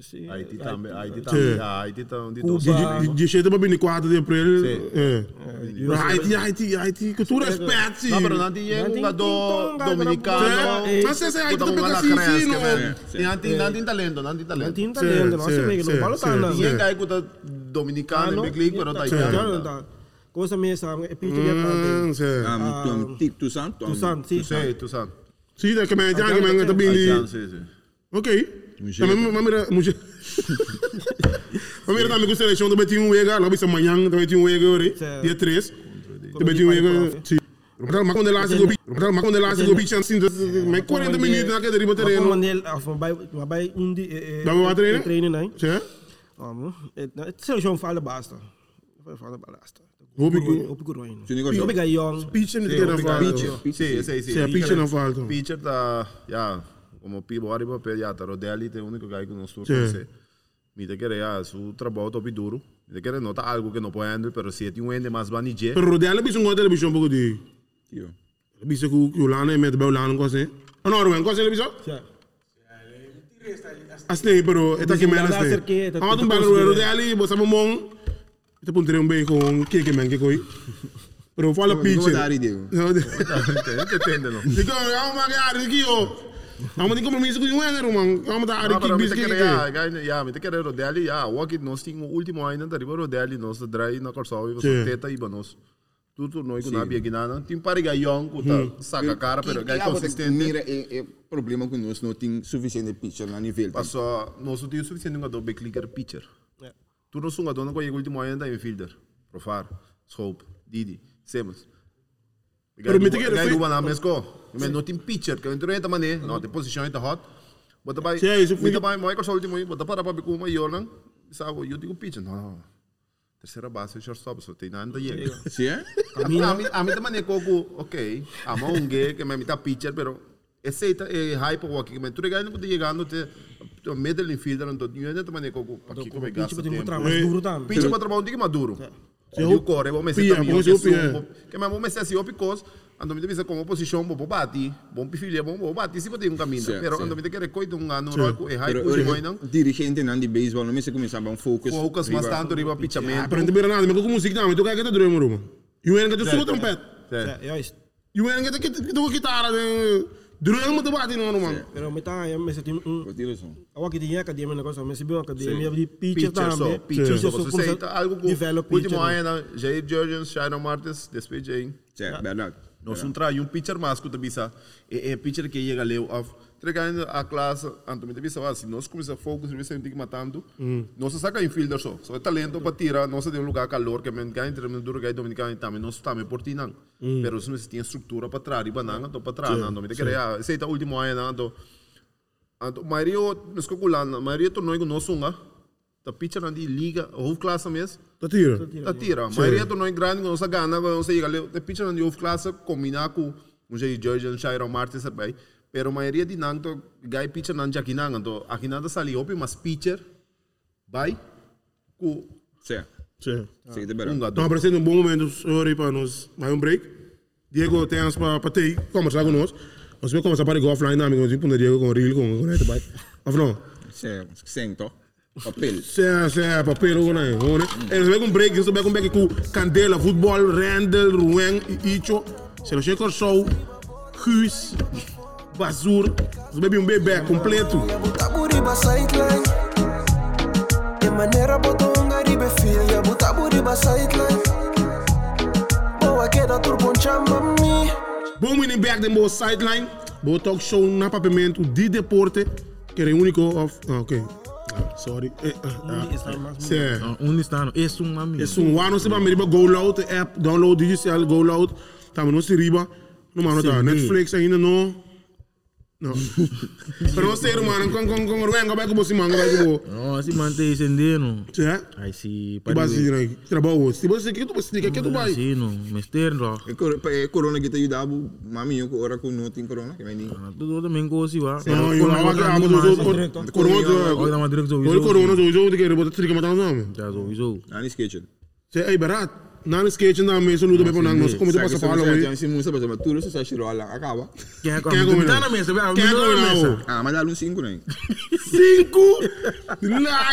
Sim, Haiti também, Haiti também, ah, Haiti também, de dois Cuba. anos. De, de jeito para 24 de abril. Sim. É. eu Mas sei- Haiti, Haiti, Haiti, que tu respeita, sim. Não, pero não tinha Não um tem jogador Tonga, dominicano. Eh, Mas esse Haiti Puta, também um é gana assim, cresce, sim, que não. vem. Não tem- Não tem talento, não tem Não talento. tem talento, não sim, se vê que sim, não fala sim, tanto. sim. Ninguém cai com o dominicano em Big League, pero tá Tá, italiano. tá. Coisa mesmo, sabe? É pitch de planta. Hum, sim. Ah, tu tik tu san, Tu sabe, Tu sim. sei, tu sabe. Sim, é que me já que me também Haitiano, de. sim, sim. Ok. Também mas mira, mujer. Mas [LAUGHS] mira também com seleção também tinha um ega, lá bisa amanhã também tinha um ega, ore. Sim. Dia 3. Também tinha um ega. Sim. Mas quando ele acha que o bicho, mas quando ele acha que o bicho assim, mas 40 minutos na queda de Como terreno. Manel, of bij, maar bij Undi, eh, eh, Bij wat trainen? trainen, nee. Sim. Um, het, het is zo'n fale basta. Fale basta. Hoop ik- Op ik roin. Sim, negócio. Op ik ga jong. Pitch en Sim, het na obrigado. falta. Sim, sim, sim. Sim, pitch na falta. Pitcher tá, ja, como pibo arriba pe ja, tá Rodelli tem o único guy que nós tour Sim. conhece. Me te querer ja, su trabalho top duro. Me te querer nota algo que não pode handle, pero se tem um ende mais banije. Pero rodear bicho um hotel bicho um pouco de. Tio. Bicho que o lana e mete bem o lana com você. Ah, não, Ruben, com você bicho? Ja. Assim, pero é que menos Lá assim. cerquei, tá Ah, tu tudo belo conseguido. rodear ali, você é bom. Te pondrei um bem com que que men que coi. Pero fala Como pitch. dar ideu? Não, Não [LAUGHS] entende não. Digo, vamos magar aqui, ó. Vamos ter compromisso com o Wenner, mano. Vamos dar Não, aqui, pero me bicho te que querer que. ja, guy, ja, me te querer Rodelli, ja, walk nós tem o último ainda, tá riba Rodelli, nós drai na Corsal e Sim. você teta e banos. Tudo nós com na bia guinana, tem para gaion, que tá saca a cara, pero guy consistente. Mira, é, problema que nós não tem suficiente pitcher na nível. Passou, nós não temos suficiente jogador bem clicker pitcher. Tu não jogador não conhece o último ano da infielder. Profar, Scope, Didi, Simmons. Pero me te quero Gai fe- duwa na mesko. Mas não tem pitcher, que entrou enta mané, não tem posição enta hot. Isso foi- bota vai, moi com último, bota para para com uma yornan. Sabe, eu digo pitcher, não, não. Terceira base, shortstop, só tem nada aí. Sim, é? A mim, a mim, a mim também é coco, ok. A mão um gay que me está pitcher, pero aceita é hype o aqui, mas tu regai não pode chegar no te middle infielder, então eu ainda também coco aqui como Pitch gasta tempo. duro tam. Pitcher para trabalhar um pouquinho maduro. eu- Eu corre, vou me sentar o que mas vou me sentar assim, opicos, ando me devisa como posição, vou bati, bom filha, bom vou bati, se pode um caminho, Sim, pero sim. ando me te querer coito um ano, é hype Pero último ora, ano. dirigente não de beisebol, não me se começar a um focus. Focus mas tanto riba pitchamento. pero não tem nada, mas com música também, tu quer que te durma, mano. E o Wenner que tu sua trompete. E o Wenner que te que tu guitarra, durma muito bate não, mano. Pero met z'n team, mm, Wat is zo? Awak die academia na coisa, mas se bem academia, die pitcher só, também. pitcher só. Pitcher tá algo que develop último ano, Jair Georgians, Sharon Martins, despeje aí. Sim, verdade. Nós um trai um pitcher mais que bisa, é é pitcher que chega leu of tregando a classe, anto me bisa assim, nós começa focus, nós tem que matando. Nós saca infielder só, só é talento para tirar, nós tem um lugar calor que men ganha entre duro gai dominicano também, nós também por tinang. Pero se nós tem estrutura para trás, bananga, to para trás, não me querer, sei tá último ano, anto Anto, maioria, nós calculando, maioria torneio que nós sunga, tá pitcher andi liga, hoofdklasse mesmo. Tá tira. Da tira. A maioria torneio grande, quando você ganha, quando você chega ali, o pitcher de hoofdklasse combinar com um jeito George and Shiro Martins também. Pero a maioria de nanto, gai pitcher nan aqui nan, então aqui nada sali opi, mas pitcher vai com Sim, Sim. sim, de verdade. Então, apresenta um bom momento, aí para nós. Mais um break. Diego, tem as para ter, conversar com nós. Nós vamos começar para ir offline, amigo. Nós vamos Diego com o Reel, com o Neto, vai. Afinal, Sim, sim, toch? Papel. se é, se é papel ou não é, ou né? E nós vamos um break, nós vamos um break com Candela, futebol, Rendel, Ruen e Icho. Se não chega o show, Guus, Basur. Nós vamos um bebê completo. De maneira botonga ribe filha Buta buriba sideline Boa queda turbo chamba mi Bom winning back de boa sideline. Boa talk show na papamento de deporte. Que é o único of... Ah, ok. Ah, sorry. Eh, ah, ah. Undi is daar maar. Se é. Ah, Onde está? no? Esse um amigo. É um ano se vai me riba Go Loud, app, download digital Go Loud. Tamo no se riba. No mano tá, Sim. Netflix ainda não. Não. Pero não sei, mano, com com com Ruben, como é que você manga vai que vou. Não, se mantém acendendo. É? Aí se Que base aí, trabalho. Se você quer tu você quer que tu vai. Sim, não. Mas tem, não. E cor- e corona que te ajudava, mami, eu ora com não tem corona, que vai nem. Tudo também gosto, va. Não, eu não ganhar, mas eu Corona, corona. Olha, mas direto Olha corona, eu já vou ter que matar o nome. Já avisou. Ah, nem sketch. Se é barato. Na no skate na mesa luta bem para nós como tu passa para lá. Então, se musa, mas tudo se sai lá, acaba. Quem é que Quem é que Tá combina? na mesa, vai. Quem é que Tá na combina? mesa. Ah, mas dá um 5, né? Cinco. Lá.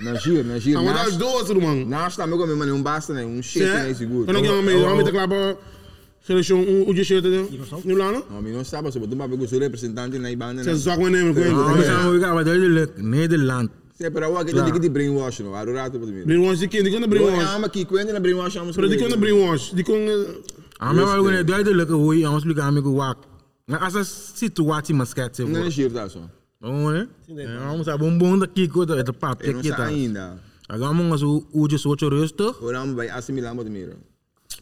Na giro, na giro. Ah, mas dá Nós, doze, irmão. nós também comemos, não basta, né? Um shake, né? Seguro. Quando eu me eu me declaro seleção o dia cheio de no lá não. Não, mas não sabe, sobre tu vai pegar o seu representante na Ibana, Você né? só com ele com Ah, ele. mas eu vou ficar Nederland. Nederland. Se é para o que tem que brainwash, não? Aro rato para mim. Brainwash de quem? De quando Eu brainwash? amo aqui, quando na brainwash, vamos Pero de quando brainwash? De quando Ah, mas eu vou Nederland que hoje, vamos explicar amigo wak. Essa situação mas quer dizer. Não é giro, tá só. Vamos, né? Vamos a bumbum daqui com o papo Eu não aqui sei tá. ainda. Agora vamos o o de socho resto. Agora vamos vai assimilar, mas mira.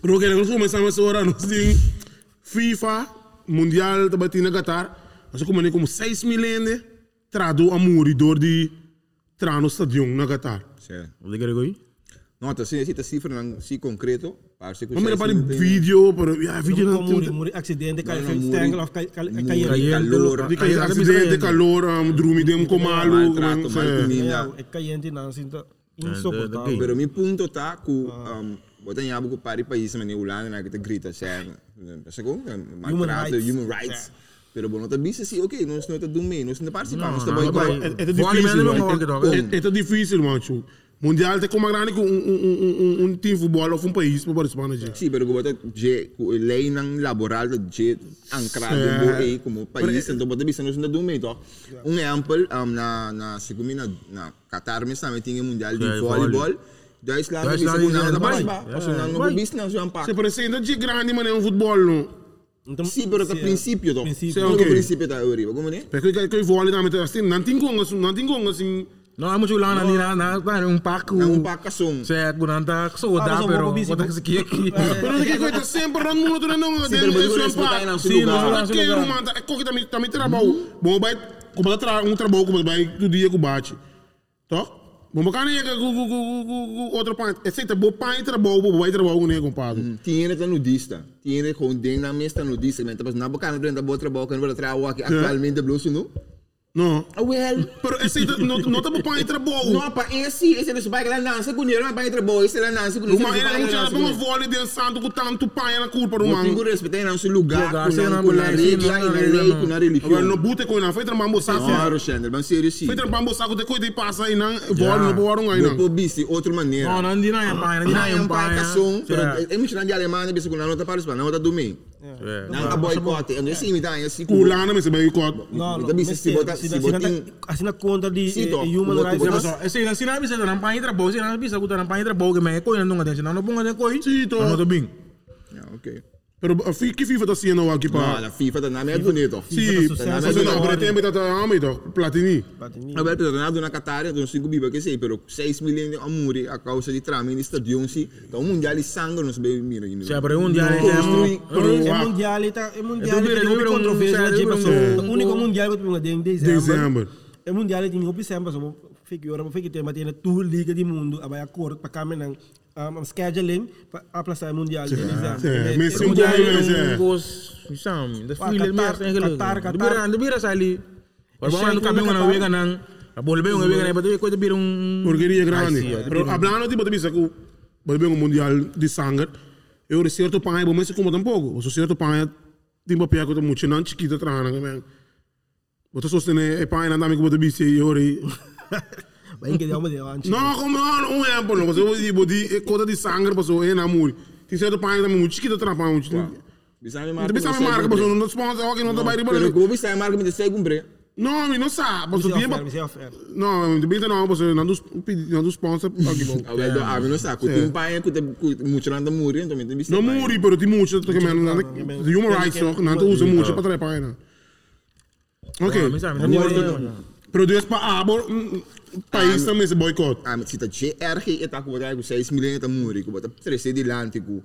Pero que nós começamos essa hora nós tem FIFA Mundial da batina Qatar. Nós começamos como 6 milhões trado a muridor de tra no estádio na Qatar. Certo. O que aí? Nota, se necessita cifra, não se concreto, parece que Vamos para vídeo, pero ya vídeo não Muri, tem muri accidente, cai Não, fez muri. tangle of cai Muri. cai calor. de que acidente, calor, um, dormir dem com malo, Maltrato, um, mal eh, comida. É caiente não sinta da- insuportável. Pero mi punto tá que um, botar em abo para país mas Holanda na que te grita certo. Pensa com maltrato, rights. human rights. Pero bom, nota bisa assim, ok, não tá do meio, nós não participamos, tá igual. não. É, é Vale difícil, é, é, é difícil. Mundial tem como grande que um, um, um, um, um time de futebol ou um país para participar na gente. Sim, pero bota je lei laboral de je ancrado aí como país, então bota bisa não do meio, tá? Um exemplo, um, na na segunda na, na Qatar mesmo tinha mundial de voleibol. Da Islândia, Da bisa Islândia, kung nang vai. participar, kasi nang Vai. business yung pack. Você parece ainda de grande, mano, é um futebol, não. Então, Sim, pero tá sim, princípio, tó. Princípio. Sim, Ok. okay. princípio tá Euriba, como né? Porque que que vôlei também assim, não tem como, não tem como assim. Não, é muito lá na na na um paco. Um pack kasong. Certo, tá só Ah, dá, eu pero vou bota vou- que aqui. Pero que coisa sempre no mundo não, respeitar não seu Sim, não, que não manda, é que também também trabalho. Bom, vai, como tra um trabalho como vai do dia que bate. Tá? Bom, bacana é que outro pai, é sempre bom pai trabalho, bom vai trabalho com ele compadre. Tiene tá nudista. Tiene com den na mesa nudista, mas tá na boca não prenda boa trabalho, kan wala trabalho aqui atualmente bluso no. Não. Well, Pero esse não não tá bom pai trabalho. no pa esse esse não vai dança com ele, mas vai trabalho, esse dança com ele. Uma era não tinha bom vôlei dançando com tanto pai na culpa do Não mano. tem respeitar não seu lugar, com na não, com na regra não, na não, lei, não. com na Agora religião. no bute com na foi trabalho saco. Claro, Xander, mas sério sim. Foi trabalho saco de coisa e passa aí não, vôlei não pode aí Não não. pode bici outra maneira. Não, não dina é pai, não dina é Não, um pai, pai. Certo. é muito de Alemanha, bisa kung nota para Espanha, nota do meio. Nang boycott, ano sim, me dá esse Culana me se vai cot. Não, não. Então, mas se sim, botar- assim, se assim, botar- assim, assim na conta de Sim, eh, tó. human Botar- rights. botar- mas- Esse se não bisa não pai trabalho, se não bisa que não pai trabalho que me coi não atenção, não ponga de coi. Sim, tô. Não tô bem. Ah, ok. Pero a fi- que FIFA tá sendo aqui Não, para? a FIFA tá na minha bonito. Sim, tá sucesso. você não Tá na pretende estar a amigo, Platini. Platini. A ver, pero na Qatar, então cinco biba que sei, pero 6 milhões de amuri a causa de trama no estadião si, então mundial de sangue nos bem mira. Se abre um dia Construir- É mundial, tá, é mundial, Eu duvido, tem eu duvido, controvérsia, um- tipo, um- o único mundial que tu tem em dezembro. Dezembro. É mundial tem em dezembro, só figura, mas fica tem, mas tem tu liga acordo para caminhar um, scheduling para aplaçar o mundial de dezembro. sim, mas É sim, mundial, um Mas, é. um gos, sabe, da Ah, filha Qatar, mesmo, Qatar, Qatar. Bira, não bira sali. Por bom, no caminho na Qatar. vega não. A bola bem uma vega, né, para coisa bira um Porqueria grande. Ai, sim, Pero hablando tipo de bisa que vai bem um mundial de sangue, eu certo pai, bom, mas como tampouco. O certo pai tem papel que tá muito não chiquita trana, né? Você sostene é pai não dá me como de bisa e ori. Vai que deu uma deu antes. Não, como não, um exemplo, não. Você vai tipo de coisa de sangue, passou é na muri. Tem certo pai também muito chiquita trana, muito. Bisa me Não marca. bisa me marca, passou não sponsor, ok, não tá vai Pero riba. como bisa marca me sei cumprir. Não, me não sabe, Isso passou é tempo. oferta, isso é oferta. Não, de bem não, passou não dos não dos sponsor, ok, bom. A ver, a ver, não sabe, tem um pai que tem muito nada muri, então me tem bisa. Não muri, pero que man, the human rights, toch? Não usa muito para trepar, né? Ok, me não pero Deus para abo, país também se boicot. Ah, mas se tá che erg, eta ko bota com 6 milhões de muri, ko bota 13 de lântico.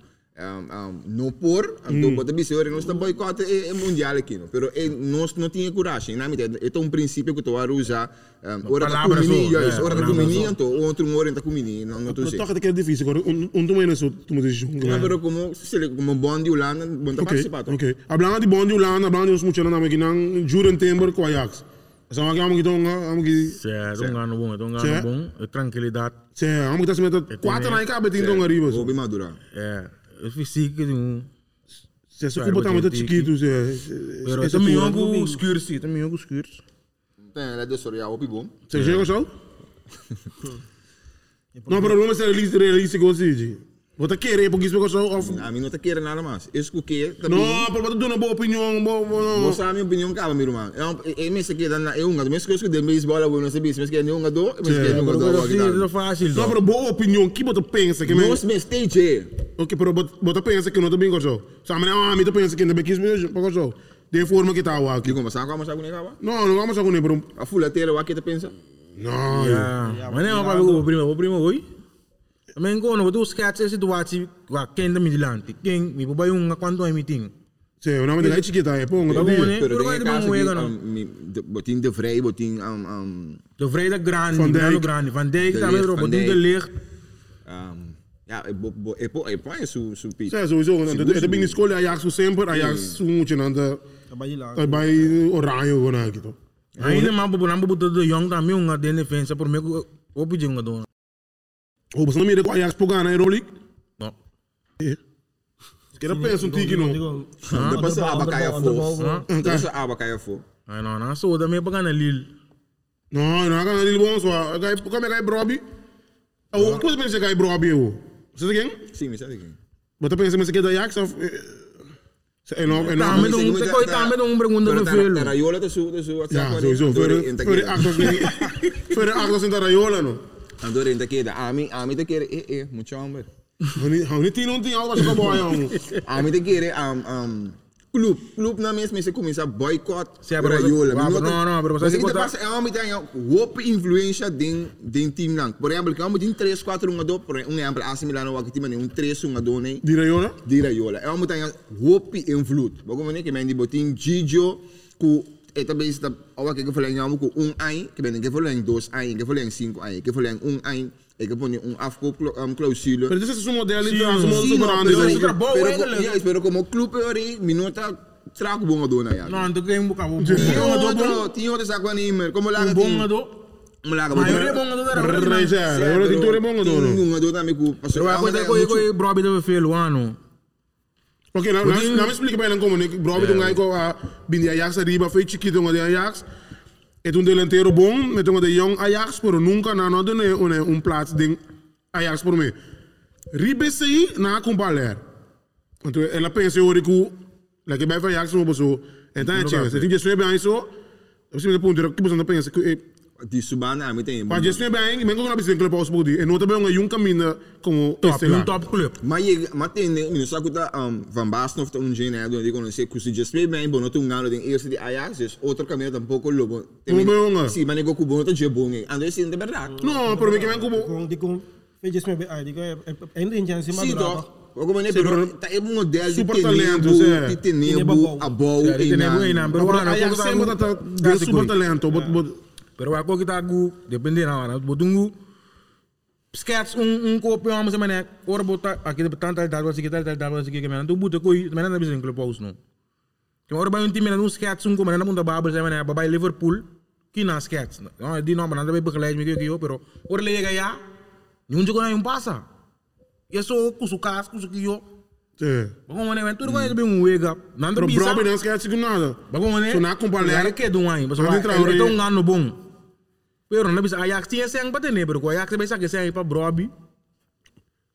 Não por, então bota bisor, nós está boicote é, é mundial aqui, não. Pero é, nós não tinha coragem, na medida, é um princípio que tu vai usar, um, ora tá comini, só, ja, é, ora tá comini, só. então outro hora tá comini, não não tu Pero sei. toca que é difícil, agora um não sou, tu me diz junto. Não, pero como se como bom de Holanda, bom tá Ok, participando. ok. Hablando de bom de Holanda, hablando de os muchachos na máquina, Juren Timber com Ajax. Essa é uma que vamos que vamos que Certo, um ano bom, um Sim. ano bom, é tranquilidade. Sim, vamos que tá se metendo quatro na cabeça tem então arriba. Vou bem madurar. É, eu fiz que um. Se Claro, cubo tá muito chiquito, se esse também cubo- algo escuro, sim, também algo escuro. Tem, ela deu sorriso, o bom. Você chega só? Não, pero não é ser realista, realístico assim. Vou te querer porque isso é só off. A mim não te quero nada mais. Isso que eu quero também. Não, pero você dá uma boa opinião, boa, boa. Você sabe a minha opinião, cara, meu irmão. É me se queda na eu um, mas que eu escuto de beisebol, eu não sei se me queda um do, mas queda um Pero do. assim, é fácil. Não, pero boa opinião, que você pensa que me... Nós me stage. Ok, pero você pensa que não tá bem com isso. Sabe, não, a mim tá pensa que que isso mesmo, para isso. De forma que tá aqui. Mas como sabe com ele? Não, não vamos a com pero... A fulateira, o que te pensa? Não, Ja, maar nee, maar we prima, we prima hoy. Men ko no tu sketch essa situação wa kenda mi dilante. King mi bobai um quanto é meeting. Sim, o nome dele é chiquita, é pongo, tá Tá bom, bem. né? Pero Pero vai tem de caso bom que wega no. botin de vrij, botin um um De Vrijdag grande, Van Dijk. grande grande. Van Dijk De também Ligt, erop, Van doen de Dijk. licht. um ja, e bo bo e po e po é su su pi. Sim, sowieso. É bem na escola, Ajax o sempre, Ajax o muito não tá... Trabalhei lá. Tá bem oranho, ou não, aqui, então. Ainda mais bobo não bobo de young também um de defesa por mim o pedi um do. Ou você não mira com Ajax por ganhar na Euroleague? Não. Que era pensa um tique, não. Depois a aba caia fo. Hã? Depois a aba caia fo. Ai não, não sou também para ganhar Lille. Não, não, não, ele bom só. Como é que é Broby? O que você pensa que é Broby, eu? Você sabe quem? Sim, me sabe quem? Você pensa que é da Ajax? É não, é Também não. um, te coi também um pergunta no filho. Raiola te su te su Ja, sowieso. Voor de actors Voor de actors in de Rayola, no. Andor in te queda. A mim a mim te quer eh eh muito amor. Hou niet tien, tien, al was ik al boy, jongen. A mim te quer um um club club na mes mes começa a boycott Sim, pero- Raiola. Ah, pero não, não, pero você Mas que te botar- passa é uma tem wop influência den den team lang. Por exemplo, como tem 3 4 um do, por exemplo, AC Milan o aqui tem um 3 um do nem. Die Rayola? di Raiola. É uma montanha whoop invloed. Bago mo que men di botin Gigio ku eta base da awa que foi lá com um ai, que ben que foi lá em dois ai, que foi lá em cinco ai, que foi lá em um ai, e que põe um afco um clausule. Pero ese es su modelo, Sim, su modelo Sim, super no, grande. pero- isso so- é bom, pero é, co- galera. yes, pero como clube ori minuta trago bom dona ya. Não, tu quer um bocado. Tinha Bom do outro, tinha outro saco animer, como lá Um bom do. Como lá Maioria bom do era. Rei, ja, Rayola tem tudo bom, dono. Um do também ku Pero vai coisa coi coi Broby do filho ano. Ok, nou, nou, nou me explica bem como né, Broby toen ik a bindi Ajax arriba, foi chiquito de Ajax. É um delantero bom, é um de young Ajax, pero nunca na nada né, um um plaats ding Ajax por mim. Ribe sei na comparar. Então ela pensa hoje que lá que vai para Ajax não passou. Então é chance, tem que ser bem isso. Eu sempre ponto que você não pensa que Di Subana, a mim tem. para just bem, men ko na bising club house podi. E nota bem um yung caminho como Top, este lá. um top club. Maar je, maar ten, nu zag ik dat um, Van Basten of een gene hebben, die konden zeggen, kusi just mee bij bono toen gaan, den eerste die Ajax, dus otro camino tampoco lobo. Como bem uma. Sí, maar ik ook bono te je bonge. Ando is in de verdad. Não, pero me que vem como Com, di com, fez me bem, di com, ainda em chance, Sim, mas toch? Ook maar nee, pero tá é um modelo de Super ter talento, nebo, zé. de ter Tinha nebo, bom. a bom, Zé, de ter nebo e não, pero Pero ano, Ajax como tá sempre um- tá Dá de super seguro. talento, but but Pero ako kita gu depende na ana botungu sketch un un ko pe amo semana ora bota de tal assim que tal tal tal assim que me tu buta coi me na bisin club house no? Que ora vai um time na um sketch un ko me na punta babel semana babai Liverpool que na sketch no? Di no mana vai begeleid me que eu pero ora le llega ya ni un jogo na um passa isso kusu kas kusu kiyo sim. Bago mane ven tu ko be un wake up nando Pero bisa Broby não esquece que nada. Bago mane So na comparar que do aí mas entra ora- então um ano bom Pero na bisa sem para ter pero ko Ajax vai sair sem para Broby.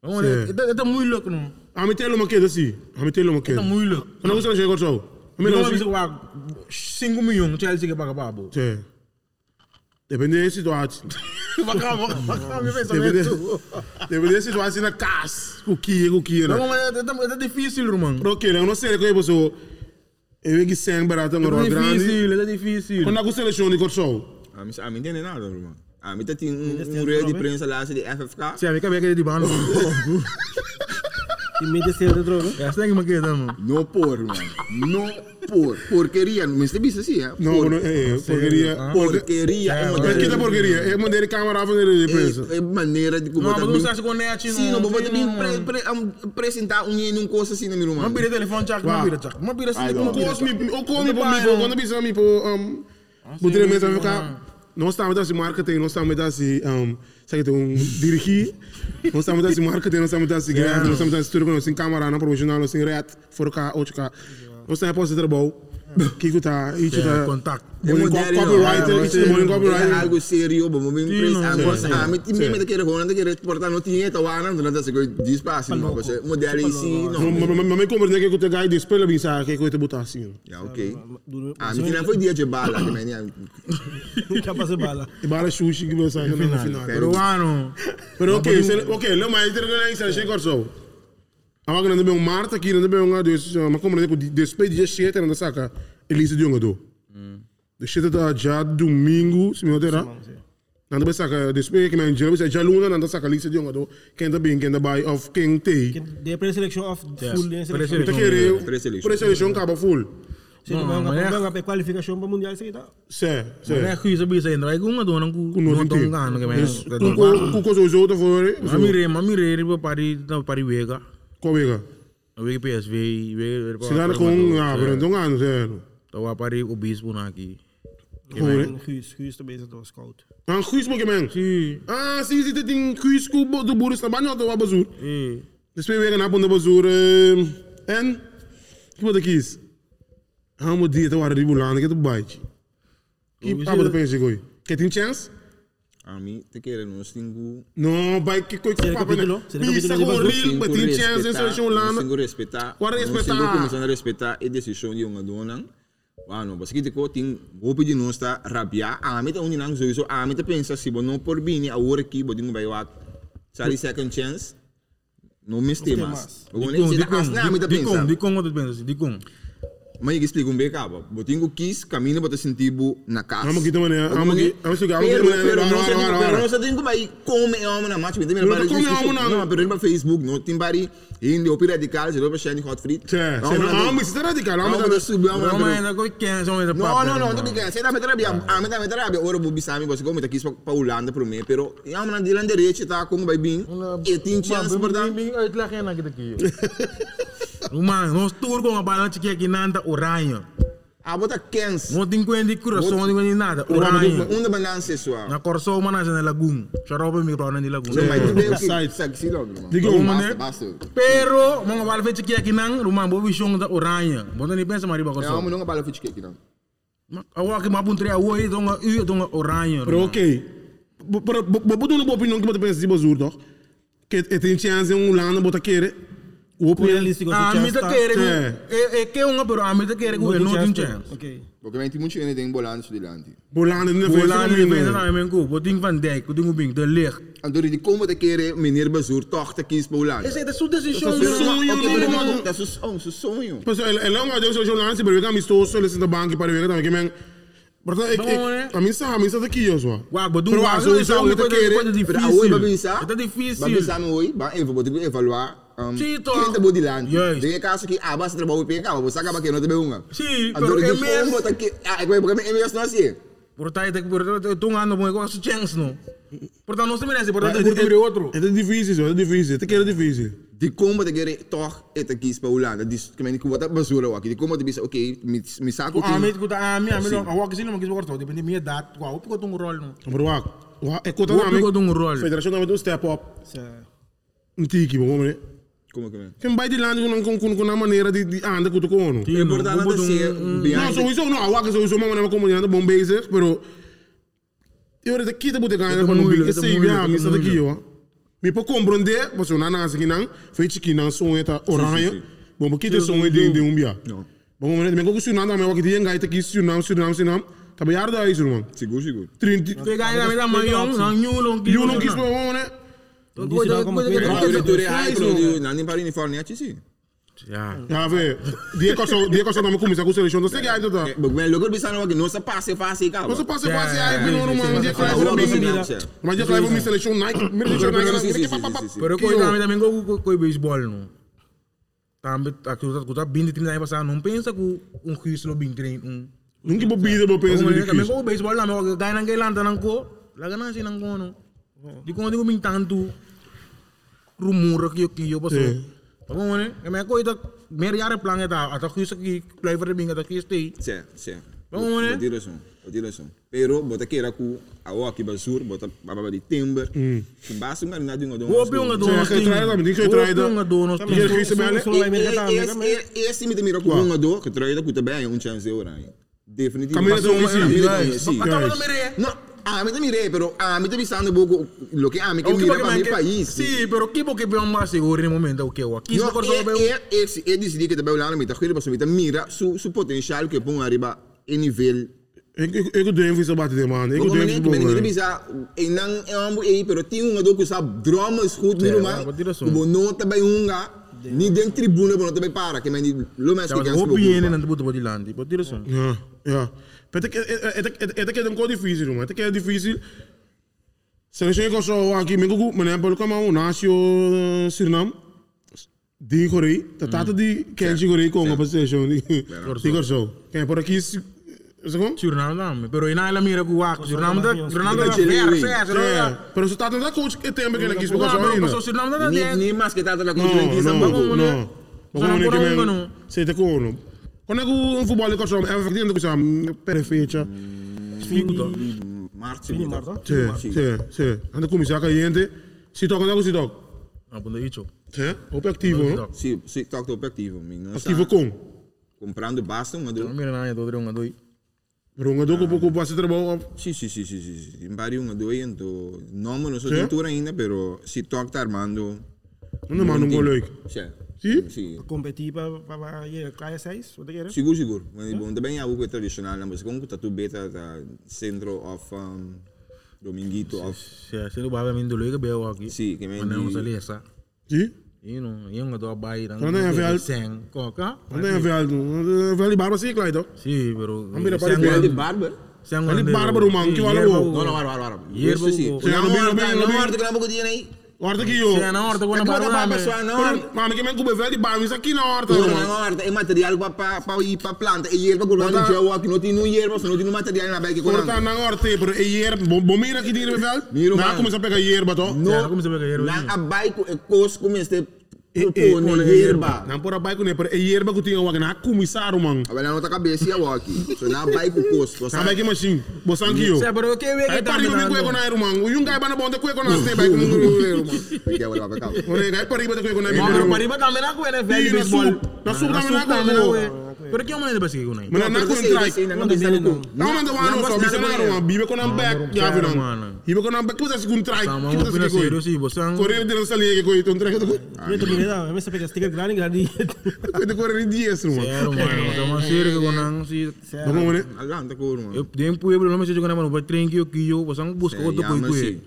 Bago mane Sim. itu itu moeilijk no. A mim tem uma queda assim. A mim tem uma Itu moeilijk. Não usa chegar só. A mim Pero não bisa sei. wa 5 milhões Chelsea que paga babo. Sim. Depende da situação. [LAUGHS] Depende da situação na casa. O que é o que é. Mane itu itu difícil irmão. Que eu não sei que é pessoa. Eu vejo que sem barato rol grande. difícil, itu difícil. Quando a seleção de corso. A mim, a mim tem nada, irmão. A mim tem um, um rei de prensa lá, de FFK. Se a mim cabe que de bando. E me desceu de droga. É assim que me queda, mano. No por, irmão. No por. Porqueria, tem visto assim, é? Não, não, é, porqueria. Porqueria, é uma Mas que é porqueria? É maneira de câmera para de prensa. é maneira de Não, como mas não sabe se Sim, não, vou também apresentar um e num coisa assim na minha irmã. Não pira telefone, Jack, não pira, Jack. Não pira assim, Ai, não não. pira. Koos mi, o koos mi Hindi po pa mi po, yun. quando bisa mi po, um, mesmo ficar. Nós estamos assim marketing, nós estamos assim, um, que um dirigir, nós estamos assim marketing, nós estamos assim greve, nós estamos assim estúdio, nós estamos câmera, não profissional, nós estamos red, for cá, outro cá. Nós estamos posto de trabalho. Que que tá, isso É, tá. contato. Morning modelo, copywriter, é, isso é morning É copywriter. algo sério, bom, bem Sim, não, agora sim, ah, sim. me time me daquele rolo, daquele portar não tinha tawana, não dá se coisa despacio, não, você modelo em si, Mas não. mas- mas me compreende que eu tenho que despedir bem sabe que eu te botar assim. Ja, oké. Ah, me tinha foi dia de bala, que me tinha. Já passei bala. E bala sushi que você no final. Peruano. Pero ok, se- ok, lo mais ter que isso é corso. Não deve um Marta aqui, não deve um dus, mas como não deve despedir de shit não saca. Elisa de do. De shit da já domingo, se me odera. Não deve saca despedir que me angel, você já luna não saca Elisa de do. Quem tá bem, quem tá by of King T. De pre-selection of full de Tá selection. querendo. Preselection. Preseleção acaba full. Se não Não, vai é- para qualificação para mundial aí tá. Sé, sé. Mas é que isso bisa ainda vai com uma dona com não tão gano que Com com coisa fora. Mamire, mamire, não pari vega. Qual vega? A vega PSV, vega. Se dá com ah, pero não ganho, sério. Então a pari o bispo na aqui. Hoor. Guus, Guus também está scout. Ah, Guus mo man. Sim. Ah, sim, sim, tem Guus com do burro está banho do abazur. Eh. Después weer na bunda bazur en que wat kies. Hou moet die te waren die boelan, ik heb een beetje. Ki pa de pense goi. Que tem chance? A mim, te quero, não tenho. No, vai que coi Será papa? Será Pisa mas tem chance Não Holanda. tenho respeitar. Agora Não respeitar. tenho começando a respeitar a decisão de uma dona. Não, mas que te tem roupa de nós está rabiar. Ah, me tá onde não sowieso. Ah, me tá pensa se você não por bem a hora aqui, você não vai lá. Sabe second chance? Não me estima. mais. Vou Di nem dizer me tá di kung, pensa. di kung, di kung, di kung. Mas eu explico um bem, cabo. Eu tenho quis caminho para sentir na casa. Vamos aqui também, vamos aqui, vamos chegar, vamos aqui, pero não sei, pero não sei tem como aí come é uma na match, tem Pero para come é uma na- Não, pero no Facebook, não tem bari, hindi opi radical, se do para Shani Hot Free. Cioè, se no, ah, mi si radical, Não, mas subiu, Não, não, mas ainda coi quem são essa No, no, no, tu bigan, você tá me trabia, ah, me tá me trabia, ora bu bisami, você como aqui para Holanda para mim, pero é uma na dilan direito, tá como vai bem. E tem chance, uitleg na kita aqui. Uma, nós tour com a balança que aqui nada oranha. Ah, bota Kens. Não tem coisa de coração, não tem coisa de nada. Oranha. Uma balança sua. Na corso mana sa na lagoon. Charopa mi rona ni lagoon. Não, mas tu veio na que sabe se logo, irmão. Diga uma, Basta, né? basta. Pero mga balve chiki aqui nang rumah bo vision da oranha. Bota ni pensa mariba É corso. uma não bala fit cake não. Awa que mapun tre awo donga u donga oranha. Pero ok. Pero botar uma opinião que você pensa de bazur, toch? Que tem chance em Holanda, bota querer. O opinião. Realistico, A mi te quere. Sì. E e que unha pero a mi te quere que não tem chance. Ok. Porque vem tem muito gente tem balanço de lante. Holanda, não Bola ni fez pensa na men ko. Boting van Dijk, boting ubing de lig. Então, de como te querer meneer Bazoer toch te kiezen voor Holanda. Essa é sua decisão. Pero, sonho, ok, não, pero não, não, não. dat is oh, seu sonho. Pues el, el hombre de social lance, pero eu amistoso, ele senta banco para ver também que men. Portanto, ik, Bom, né? ik, a mim está, a mim está aqui, eu só. Wa, botung Pero wa, a solução isso é é uma que coisa querer. coisa Pero a oi, difícil. babinsa. Tá difícil. Babinsa no oi, ba even vou te evaluar. Um, te bom de lante. Yes. De caso que ah, basta trabalhar para cá, você acaba que não te bem uma. Sim, Então, pero de é mesmo. como te que ah, é porque me MS não assim. Portanto, é que por tu ano mo ko su chance no. Portanto, não se merece, portanto, É, por que outro. é, difícil, é difícil. Te quero difícil. De como te querer toch te kiezen para Holanda. Dus que men que bota Bazoer aqui. De como te bisa, ok, me me saco Ah, que ku ta ami ami lo awak sila magis worto, depende minha dat. Wa, upo ko tung rol no. Pero wak, wak, é conta Upo na ko rol. Federação tem um step up. Sa Um tiki, bom, né? Como que men? Quem vai de lá com com na maneira de de anda com o cono. É importante Upo ser Não, só isso não, wak só isso mas não como ainda bom pero eu era daqui da bote ganhar para não que muito, bem, ito me está daqui, ó. Me para compreender, você não nasce aqui não, fez aqui não som eta oranha. Bom, porque tem som de de um bia. Não. Bom, mas me com Suriname, mas aqui tem gaita aqui Suriname, Suriname, Suriname. Tá bem arda isso, irmão. Seguro, seguro. 30 Ke ga ina me mayong, nang nyulong E eu não quis para né? Disse lá como que Pero era. tu tu Ah, ai isso. pro não nem para uniforme aqui sim. Ja. Ja, vê. Dia que eu dia que eu não começar com seleção, você gaita tá. Porque men logo bisa no que não se passe fácil cá. Você passa quase Ja, aí, ja, não, sim, não, que sim, vou sim, Mas dia que eu vou me seleção Nike, me seleção Nike. Pero ko ina me também ko ko baseball no. Tambe aku ta ku ta bindi tin na pasa não pensa ku um quiz lo bing train um. Nunca vou bida, vou pensar Como de ne kami que. ko baseball na me ko ga nang kailan tanang ko. Laga na sinang ko no. Di ko ko bing tantu. Rumor kiyo kiyo paso. Sim. Como ne? Kami ko ita mer yare plan eta ata quiz ki flavor bing ata quiz stay. Sim, sim. Vamos, né? Botira som, botira som. Pero bota kera ku awo aqui basur, bota baba di timber. Ku basu ngar na dingo dong. Hoop jongen, doen Zeg, ons ding. getrouwd, maar die getrouwd. Hoop jongen, doen ons Je ding. kiest hem Zo- zo- zo- Esse me mira ku hunga do, getrouwda ku tabai un chance ora. Definitivo. Camila Passou do uma- Messi. Camila do Guys, Messi. Mas tava no merê. No, a mí te miré, pero a mí te visando poco lo que a mí que O que mira porque para mi man, país. Sim, pero que porque vem mais seguro no momento o que o aqui No, não corso e, bem. e, e, se- e decidi que também lá na mita, queria para mira su, su potencial que põe arriba em nível Ik, ik, ik doe even zo baten de man. Ik Como doe nem even que me zo nem bisa e não é um aí, pero tinha um do que sabe drama escuta É, no vai, mais. vou tirar som. Como não também um ga, ni dentro tribuna, mas não também para, que me ni lo mais que Ja, ganha. hoop je in en boete body land. Wat dit is zo. Ja, ja. Het is een beetje difícil, man. Het is difícil. Seleção que eu sou aqui, me gugu, mas não é como um nascio Suriname. Di Corei, tá tata di Kenji Corei com seleção di di Corso. Quem por aqui se Segundo? Suriname dan, pero in alle mira ku wak. Suriname dat, Suriname Dat dat je ver, weet. se, É, pero se tá tendo coach que tem que ele quis por Mas Corso ainda. Ni dat. ni mais que tata No, coisa que no, samba no. né? Vamos Sono ver ancora que uno, men no? siete con Quando é que o futebol de Corso é efetivo que chama perfeita. Fico dat. Março. Fini Marta. Sì, sì, sì. Anda come sa che niente. Si tocca da così tocca. Ah, pundo icho. Sì, o più attivo, no? Sim, sim, toque objetivo, mi não Attivo con. comprando basta um do. Mira na do dronga doi. Pero un dopo poco passa trabalho. Sim, sim, sim, sim, sim. Impari um do então não não sou cintura ainda, pero se toque tá armando. È mano un gol Sim. Sim. Competir para ir a 6, wat quer? Seguro, seguro. Mas bom, também é algo tradicional, mas como tá tudo beta da centro of um, Dominguito of Se, se no baba min do lege be wa ki. Sim, que me Mana di- usa lesa. Sì? You know, yung do bai dan. Quando é real- Sen, koka. Non è velho. Velho barba sì, Clyde. Si, pero. Ambira sen pare Grande wan- barber. sen Velho wan- barba do man, si, que u- Não, não, para. Hierba Isso sim. o- Sim, Não, não, não, não, não, não, não, não. que não pode aí. Guarda aqui, io. Sen na horta Não me. pessoa, não. Pero, mami, che men come velho barba, isso aqui na horta. Não, no? não, não, é material para para para ir para planta. E com lá no gel aqui não tem no só não tem no material na bike com Porta na horta, pero e ier, bom mira aqui dire velho. Miro, Na man. come sa pega hierba to. Ja, como se pega hierba, Na sim. a bike é cos como este E propone hierba. Na pora bike ne, pero e hierba que tinha wa na comissário, man. Agora não tá cabeça e a aqui. So na bike o cos, você Na bike machine. Bosan aqui, Se, io. pero que we Aí que pari me cueco [LAUGHS] na man. O yung guy bana bonde cueco na ste bike mo man. que agora vai cá. Ore guy pari bata cueco na No, pero man. para iba también a kuene Ih, velho na baseball. sup. Na sup tamén na tamén kuene. we. Pero que man de basi kunai. Mana na ko try. Não bisa no. Não manda wa no so bisa na ro bibe ko na back ya vi man. non. Bibe ko na back ko sa kun try. Sama Kita mo sa pina ko. serio si bosang. Correr de sa liga ko ito try ko. Eu também não, mas você pega sticker grande, grande. Ko de correr dias man. Serio man, sama serio que kunang si. Vamos mo ne. Alanta ko mo. Eu dem pueblo no me sei jogar mano, vai tren que eu que eu bosang busca outro coi coi.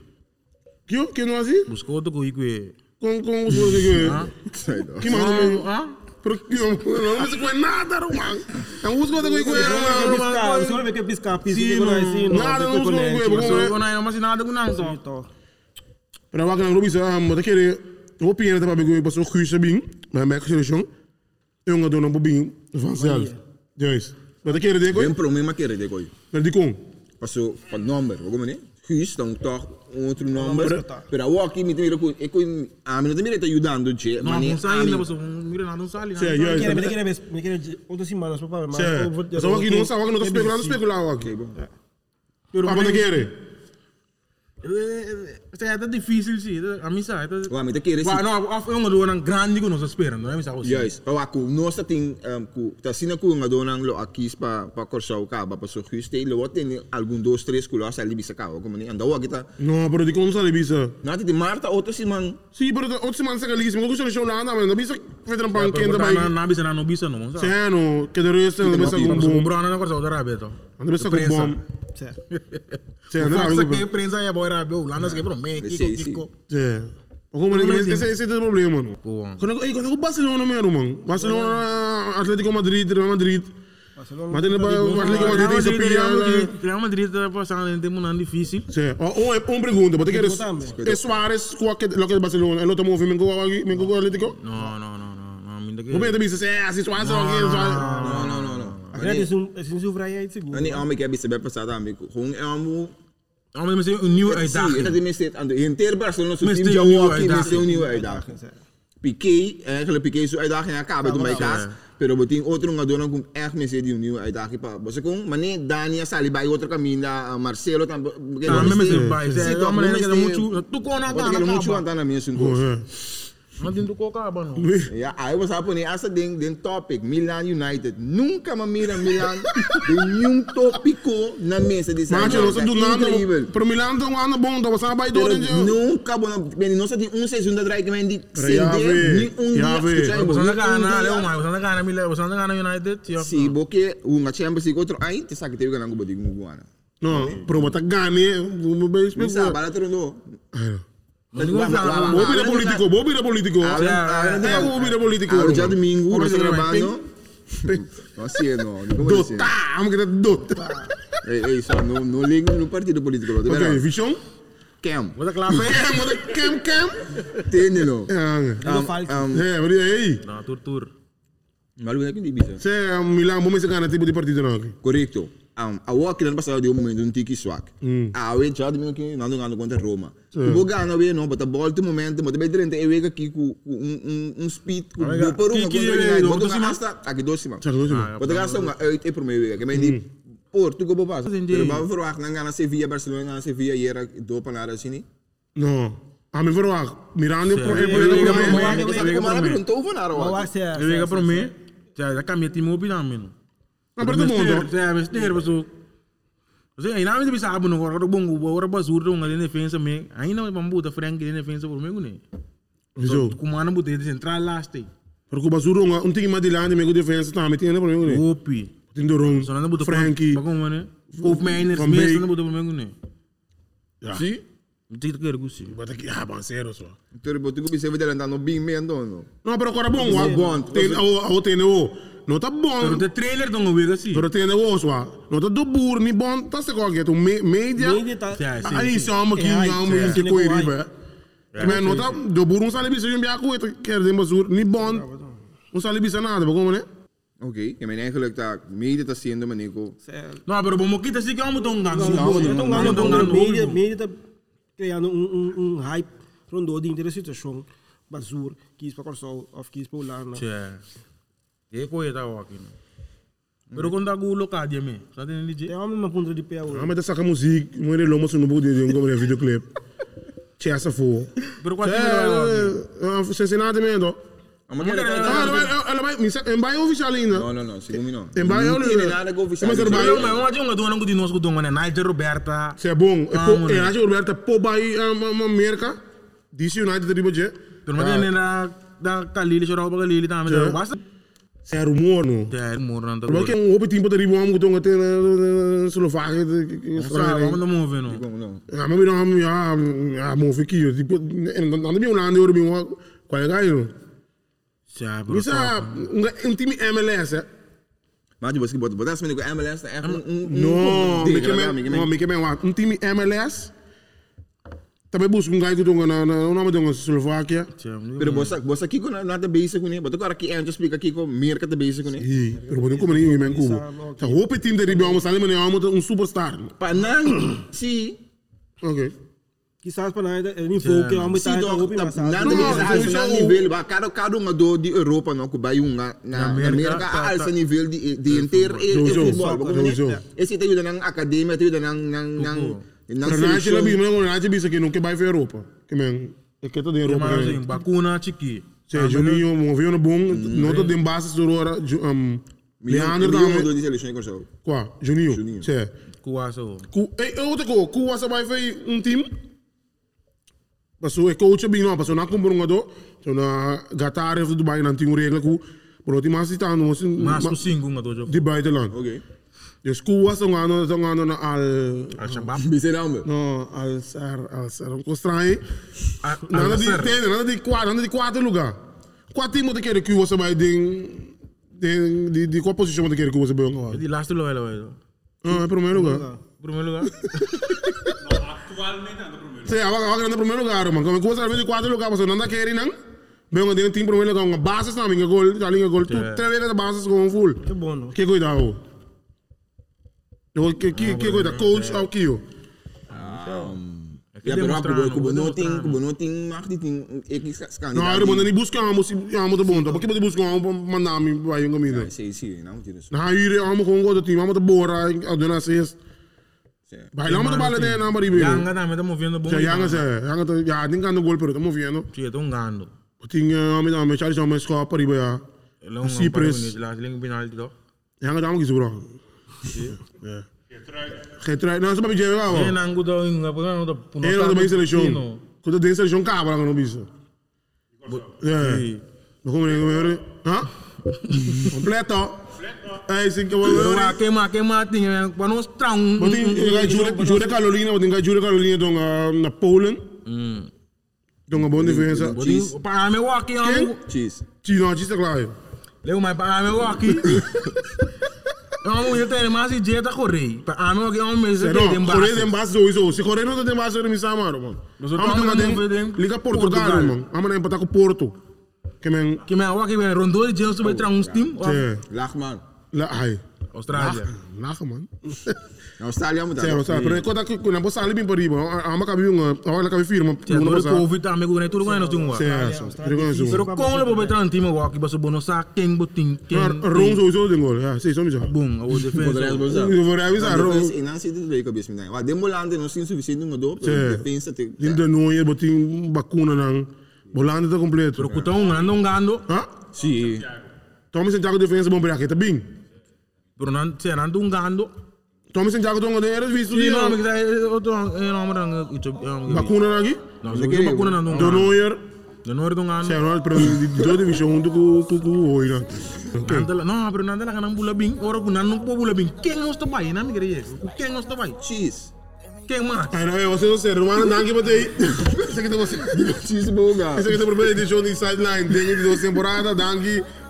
Kyo que não assim? Busca outro coi coi. Com com os que que mano. Ah? Pero que não não se foi nada, ro man. Não uso da coi coi. Piscar, você vai ver que piscar, piscar, Sim, assim, não. Nada, não uso coi. So kunai no mas nada kunang so. Então, Pero wa kan robisa mo te kere. O piene ta babe ko paso khuisa bing. Ma ma seleção. Eu nga dona bobin van zelf. Juist. Maar de keren de Tem ko. problema que ele coi. Maar die kon. Passou para número, como né? Guus, então toch outro número. Pero a aqui me tira com e com a mim não me está ajudando, che, mas não sai ainda, você mira não sai. Sim, me juist. quer, me quer, me quer, outras semanas, papai, mas... Sim. Só aqui não que não tô especulando, especular aqui. Pero Ah, mas de keren. Você é difícil, sim. A mim sai. Wa me te querer Well, no, af eu ngado nang grande ko no sa espera, no? Misa ko. Juist. O aku nossa tem um, ku ta sina ku nga donang lo aqui pa pa corsau ka ba pa so Guus te lo tem algum dois três kulos ali bisa ka, como ni anda wa kita. No, pero die kon sa libisa. Nati de Marta outro si man Sim, pero de outros man sa kalis, mo gusto show lang naman, nabisa federal bank kenda na bay. na bisa na no bisa no. Sim, no, que de resto não bisa com Sa bom. bro na ko sa odara beto. Não bisa com bom. Sim, não Sa bisa que com. prensa ya boy ra be, lana sa que pro me Sim, kiko sim. kiko. Sim. Como esse esse esse é o problema, mano. Bom. Quando eu quando eu Barcelona mesmo, mano. Barcelona, Atlético Madrid, Real Madrid. Mas tem Atlético Madrid tem essa piada. Real Madrid tá passando em tempo não difícil. Sim. Um um pergunta, porque queres Pergunta é Suárez, qual que lo que Barcelona, el outro movimento aqui, me com Atlético. No, no, no, no, no, minda que. O bem também se é assim Suárez aqui, Suárez. No, no, no, no. Het is een, het is een soevereinheid, seguro. Ani ame que bisa be passada ame com é amo Om me zeggen een nieuwe Sim, esta uitdaging. de me set ando inteiro Barcelona so Mas team tem já um wa aqui uitdaging. me se uniu uitdaging. Piqué, eigenlijk Piqué zo uitdaging acaba do my cas. Pero boting outro jogador com echt me de nieuwe uitdaging pa. Você com, mas nem Dani sali by outro caminho da Marcelo tam. Ah, mesmo assim, pai, Sim, é tô, uma maneira que mas é tem- muito. Tu com na Bota aquele muito cara, andar na minha dentro do acaba, não. Ja, aí você vai pôr essa den, den topic, Milan United. Nunca me mira Milan [LAUGHS] de nenhum tópico na mesa de Mas não se do nada. Pero Milan tem um ano bom, então você vai de nunca, bueno, bem, não se tem um men die Pero ya ve, sender, ni un ya dia, Você não un gana. Leo, mas você não gana, Milan, você não gana United, tio. Si boke uma Champions League outro aí, te sabe que teve ganhando bodig no Guana. Não, pero você ganha, vamos ver isso. Misa, bala trono. Bobi de político, Bobi de político. É, Bobi de político. Ahora já domingo, gravando. Não sei, não. Como assim? Dota, vamos que dota. Ei, ei, só no no liga no partido político. Ok, vision. Cam. Wat een cam, cam. Tem, não. Ja, Um, falso. um, é, maar aí, Não, tortura. Malu na kindi bisa. você Milan, vamos se ganhar tipo de partido não. Correcto. Um, a walk no passado de um momento um tiki swak. A we já domingo que não ganhando contra Roma. O Bogano we não, bota bola de momento, mas bem durante e wega aqui com um um um speed com por uma que- que- contra United. Bota uma hasta aqui dois cima. Certo, dois Ah, Bota gasta uma uit e primeiro wega. Que men die Porto go passa. Pero ba verwacht na gana Sevilla Barcelona gana Sevilla e era do panara sini. Não. A mim verwacht. Miranda, pro eu- eu- problema. eu- problema. eu- Mas sabe como era não tô vanara Maar wa. wacht, ja. Eu liga para mim, já já caminha time opi na mim. Mas para todo mundo. Já, mas tem pessoa. Você aí não me bisa abu no agora bom, agora basura um ali na defesa me. Aí não vamos botar Frank na defesa por mim, né? Wieso? Como ano botar de central last aí. Porque o Basurunga, um time mais de lá, de meu defesa, tá metendo para mim. Opi. Tem Dorong, Só não botar Frankie. Bagong né? Of Miners, Beek. não botar por mim, né? Ja. Sim. Tidak quero gusi. Bota aqui, ah, banceiro só. Pero botu go bisa vedere andando bem me andando. Não, pero agora bom, bom. Tem o tem o. Não tá Pero bom. de trailer dong wega assim. Pero tem o só. Não tá do burro ni bom, tá se qualquer, tu média. Media tá- Ja, sim. Aí só uma que É, não é, que é. coisa riba. Mas não tá do burro não sabe bisa um biaco, quer dizer basur ni bom. Não sabe bisa nada, como né? Oké, que men eigenlijk daar mede te zien, maar Nico. Não, pero vamos quitar se que vamos tongar. Então, Vamos tongar. media, media tá criando um, um, um hype rondou dentro da situação. Basur, quis para Corsol, of quis para Holanda. Tja. Je kon je daar wakken. Pero quando a gulo ka dia me. Sa ni Tem je. uma mesma ponta de pé Ah, hoje. mas tá saca música, mo ele lomo no bude de um como videoclip. Che essa fo. Pero quando ele É, Cincinnati mesmo. Ah, maar Moet kijk, er- kijk, Ah, kijk. ela vai, ela vai, me em bairro oficial ainda. No, no, no, segundo não. Em bairro Não tem nada que oficial. Mas Pero bairro- mas vamos dizer um dono que dinos que né Nigel Roberta. Se é bom, é acho Roberta po vai a América. DC United riba je. Pero mas ele na da Kalili chorou para Kalili também. Basta. Se é rumor no. Ja, moro na Porque da. um outro tempo de riba vamos com até na Eslováquia, Sa, vamos da move no. Como não? Ah, mas não, já, já, mo fiquei, tipo, um lado eu bem qual é gaio. Ja, pero. Isso é um time MLS, é. Je was gebot, maar dat is met de MLS No, no, me que me wa. Um time MLS. Também busca um gajo que tonga na na o nome tonga Eslováquia. Ja, Pero bossa, bossa kiko na na de basic ko ni. But ko aqui antes explica kiko meer ka de basic ko ni. E, pero pode como ninguém em Cuba. Tá, o outro time de riba vamos ali, mas vamos um superstar. Panang [COUGHS] si Ok. Quizás para nada, é nível que vamos si estar do com o na passado. na No, de no, sa sowieso. sa nível ba cada cada um do di Europa no ko ba yung na na Amerika, Amerika ta- al ta- sa nível di di inteiro e Sowieso. e futebol. Ba ko ni. Sowieso. Esse tem ng academia, tem ng ng ng ng Pero na chila bi, seleção. mas na chila bi que não que vai para Europa. Que men, é que todo em Europa. Mas né? assim, vacuna chiqui. Se Juninho, moveu no bom, não tô de base do Rora, um Leandro do ko so. Qual? Juninho. Juninho. Se. Kuwaso. Ku, eh, outra coisa, ku wasa vai fazer um time. Passou é coach bem não, passou na compra um jogador, so na Qatar of Dubai não tinha regra ku, por outro mais está no Mas o cinco nga dojo. de buitenland. Okay. Dus ku wasa um ano, um ano na al Al-Shabaab. [LAUGHS] Bisa naam. no al sar al sar um constrange. Ah, Nada de tem, nada de quatro, nada de quatro lugar. Quatro time querer ku wasa vai ding de de de qual posição ku wasa bem agora. Die laatste lo hello hello. Ah, primeiro lugar. Primeiro lugar. Sim, agora no primeiro lugar, mano. Como coisa de quatro lugar, você não anda querendo não? Bem, tem time primeiro lugar, uma base também, que gol, tá linha gol, tu três vezes a base com full. Que bom, não? Que cuidado. Que que que que cuidado, coach ao que eu. Ja, pero demonstrando, kubo kubo vou no ting demonstrando. kubo no ting mag di ting ek is kan. Não, eu mando nem buscar amo se amo de bom. Porque pode buscar amo mandar me vai um caminho. Sim, sim, não tira isso. Na hier amo com gosto time, amo de bora, a dona seis. Vai lá amo de bala de na mari bem. Yanga também tá movendo bom. Já yanga se, yanga to ya ninguém no gol pero estamos vendo. Sim, tá um gando. Tinha amo da me charge amo score para ir Ele é um Cyprus. Lá, ele é um penalti toch? Yanga da amo que bro. Ja. Getrai, não sabe je ga. não gosta em uma posição da puno. Ele não bem seleção. Quando tem seleção cabra não bisa. Não como nem como Hã? Completo. É, sim que eu vou Wah, queima, queima, tinha, para nós strong. Wat in ga jure jure Carolina, wat in ga jure Carolina dong na Polen. Dong bon defensa. Botinho, para me walkie, amo. Cheese. China, chista claro. Leo, mas para me walkie. [LAUGHS] Amo, eu tenho mais de dieta correr. Para me walkie, amo mesmo. Não, correr dem base sowieso. Se correr não tem base, me samaro, man. Mas eu Amo tô tem falando tem de- liga Portugal, Portugal. man. Amo na empatar com Porto. Que men Que me walkie, me rondou de gelo sobre um team. é Lach man. la ai. Austrália. Lachen man. [LAUGHS] Na Australia moet dat. sabe, pero quando que quando você ali bem por riba, amo cabe um, amo cabe firma. Ja, door de COVID, daarmee gaan we tudo ganhar nós Certo. Reconheço. Pero como le vou betar um time walkie, mas o bono sa king botin king. Rom sowieso tem gol. Ja, sei, só me já. Boom, a Podrías defesa. bolsar. Eu vou revisar, Rom. E não se de leiko bis minha. Wa demolante não sin suficiente no do. Sim. Defensa te. Ainda não é botin vacuna não. Bolando tá completo. Pero kutang gando, um gando. Hã? Sim. Toma Santiago defensa bom para aqui, tá bem? Pero nan, se nan um gando. Toma Santiago tonga de eras visto Sim, de não, mas é outro, é não, mas não, isso, vacuna aqui. não, se você vacuna não, Do não, Neuer, não, não, não, não, sei lá, pero de toda divisão junto com com com oi, né? Nandala, não, pero nandala ka nang bulabing, ora ko nan po bulabing. Quem nós to bay, na mi kere yes. Quem nós to bay? Cheese. Quem mais? Ai, não, você não sei, mano, não que botei. Esse aqui tá você. Cheese boga. Esse aqui tá primeira edição de sideline, tem de duas temporadas, dangue,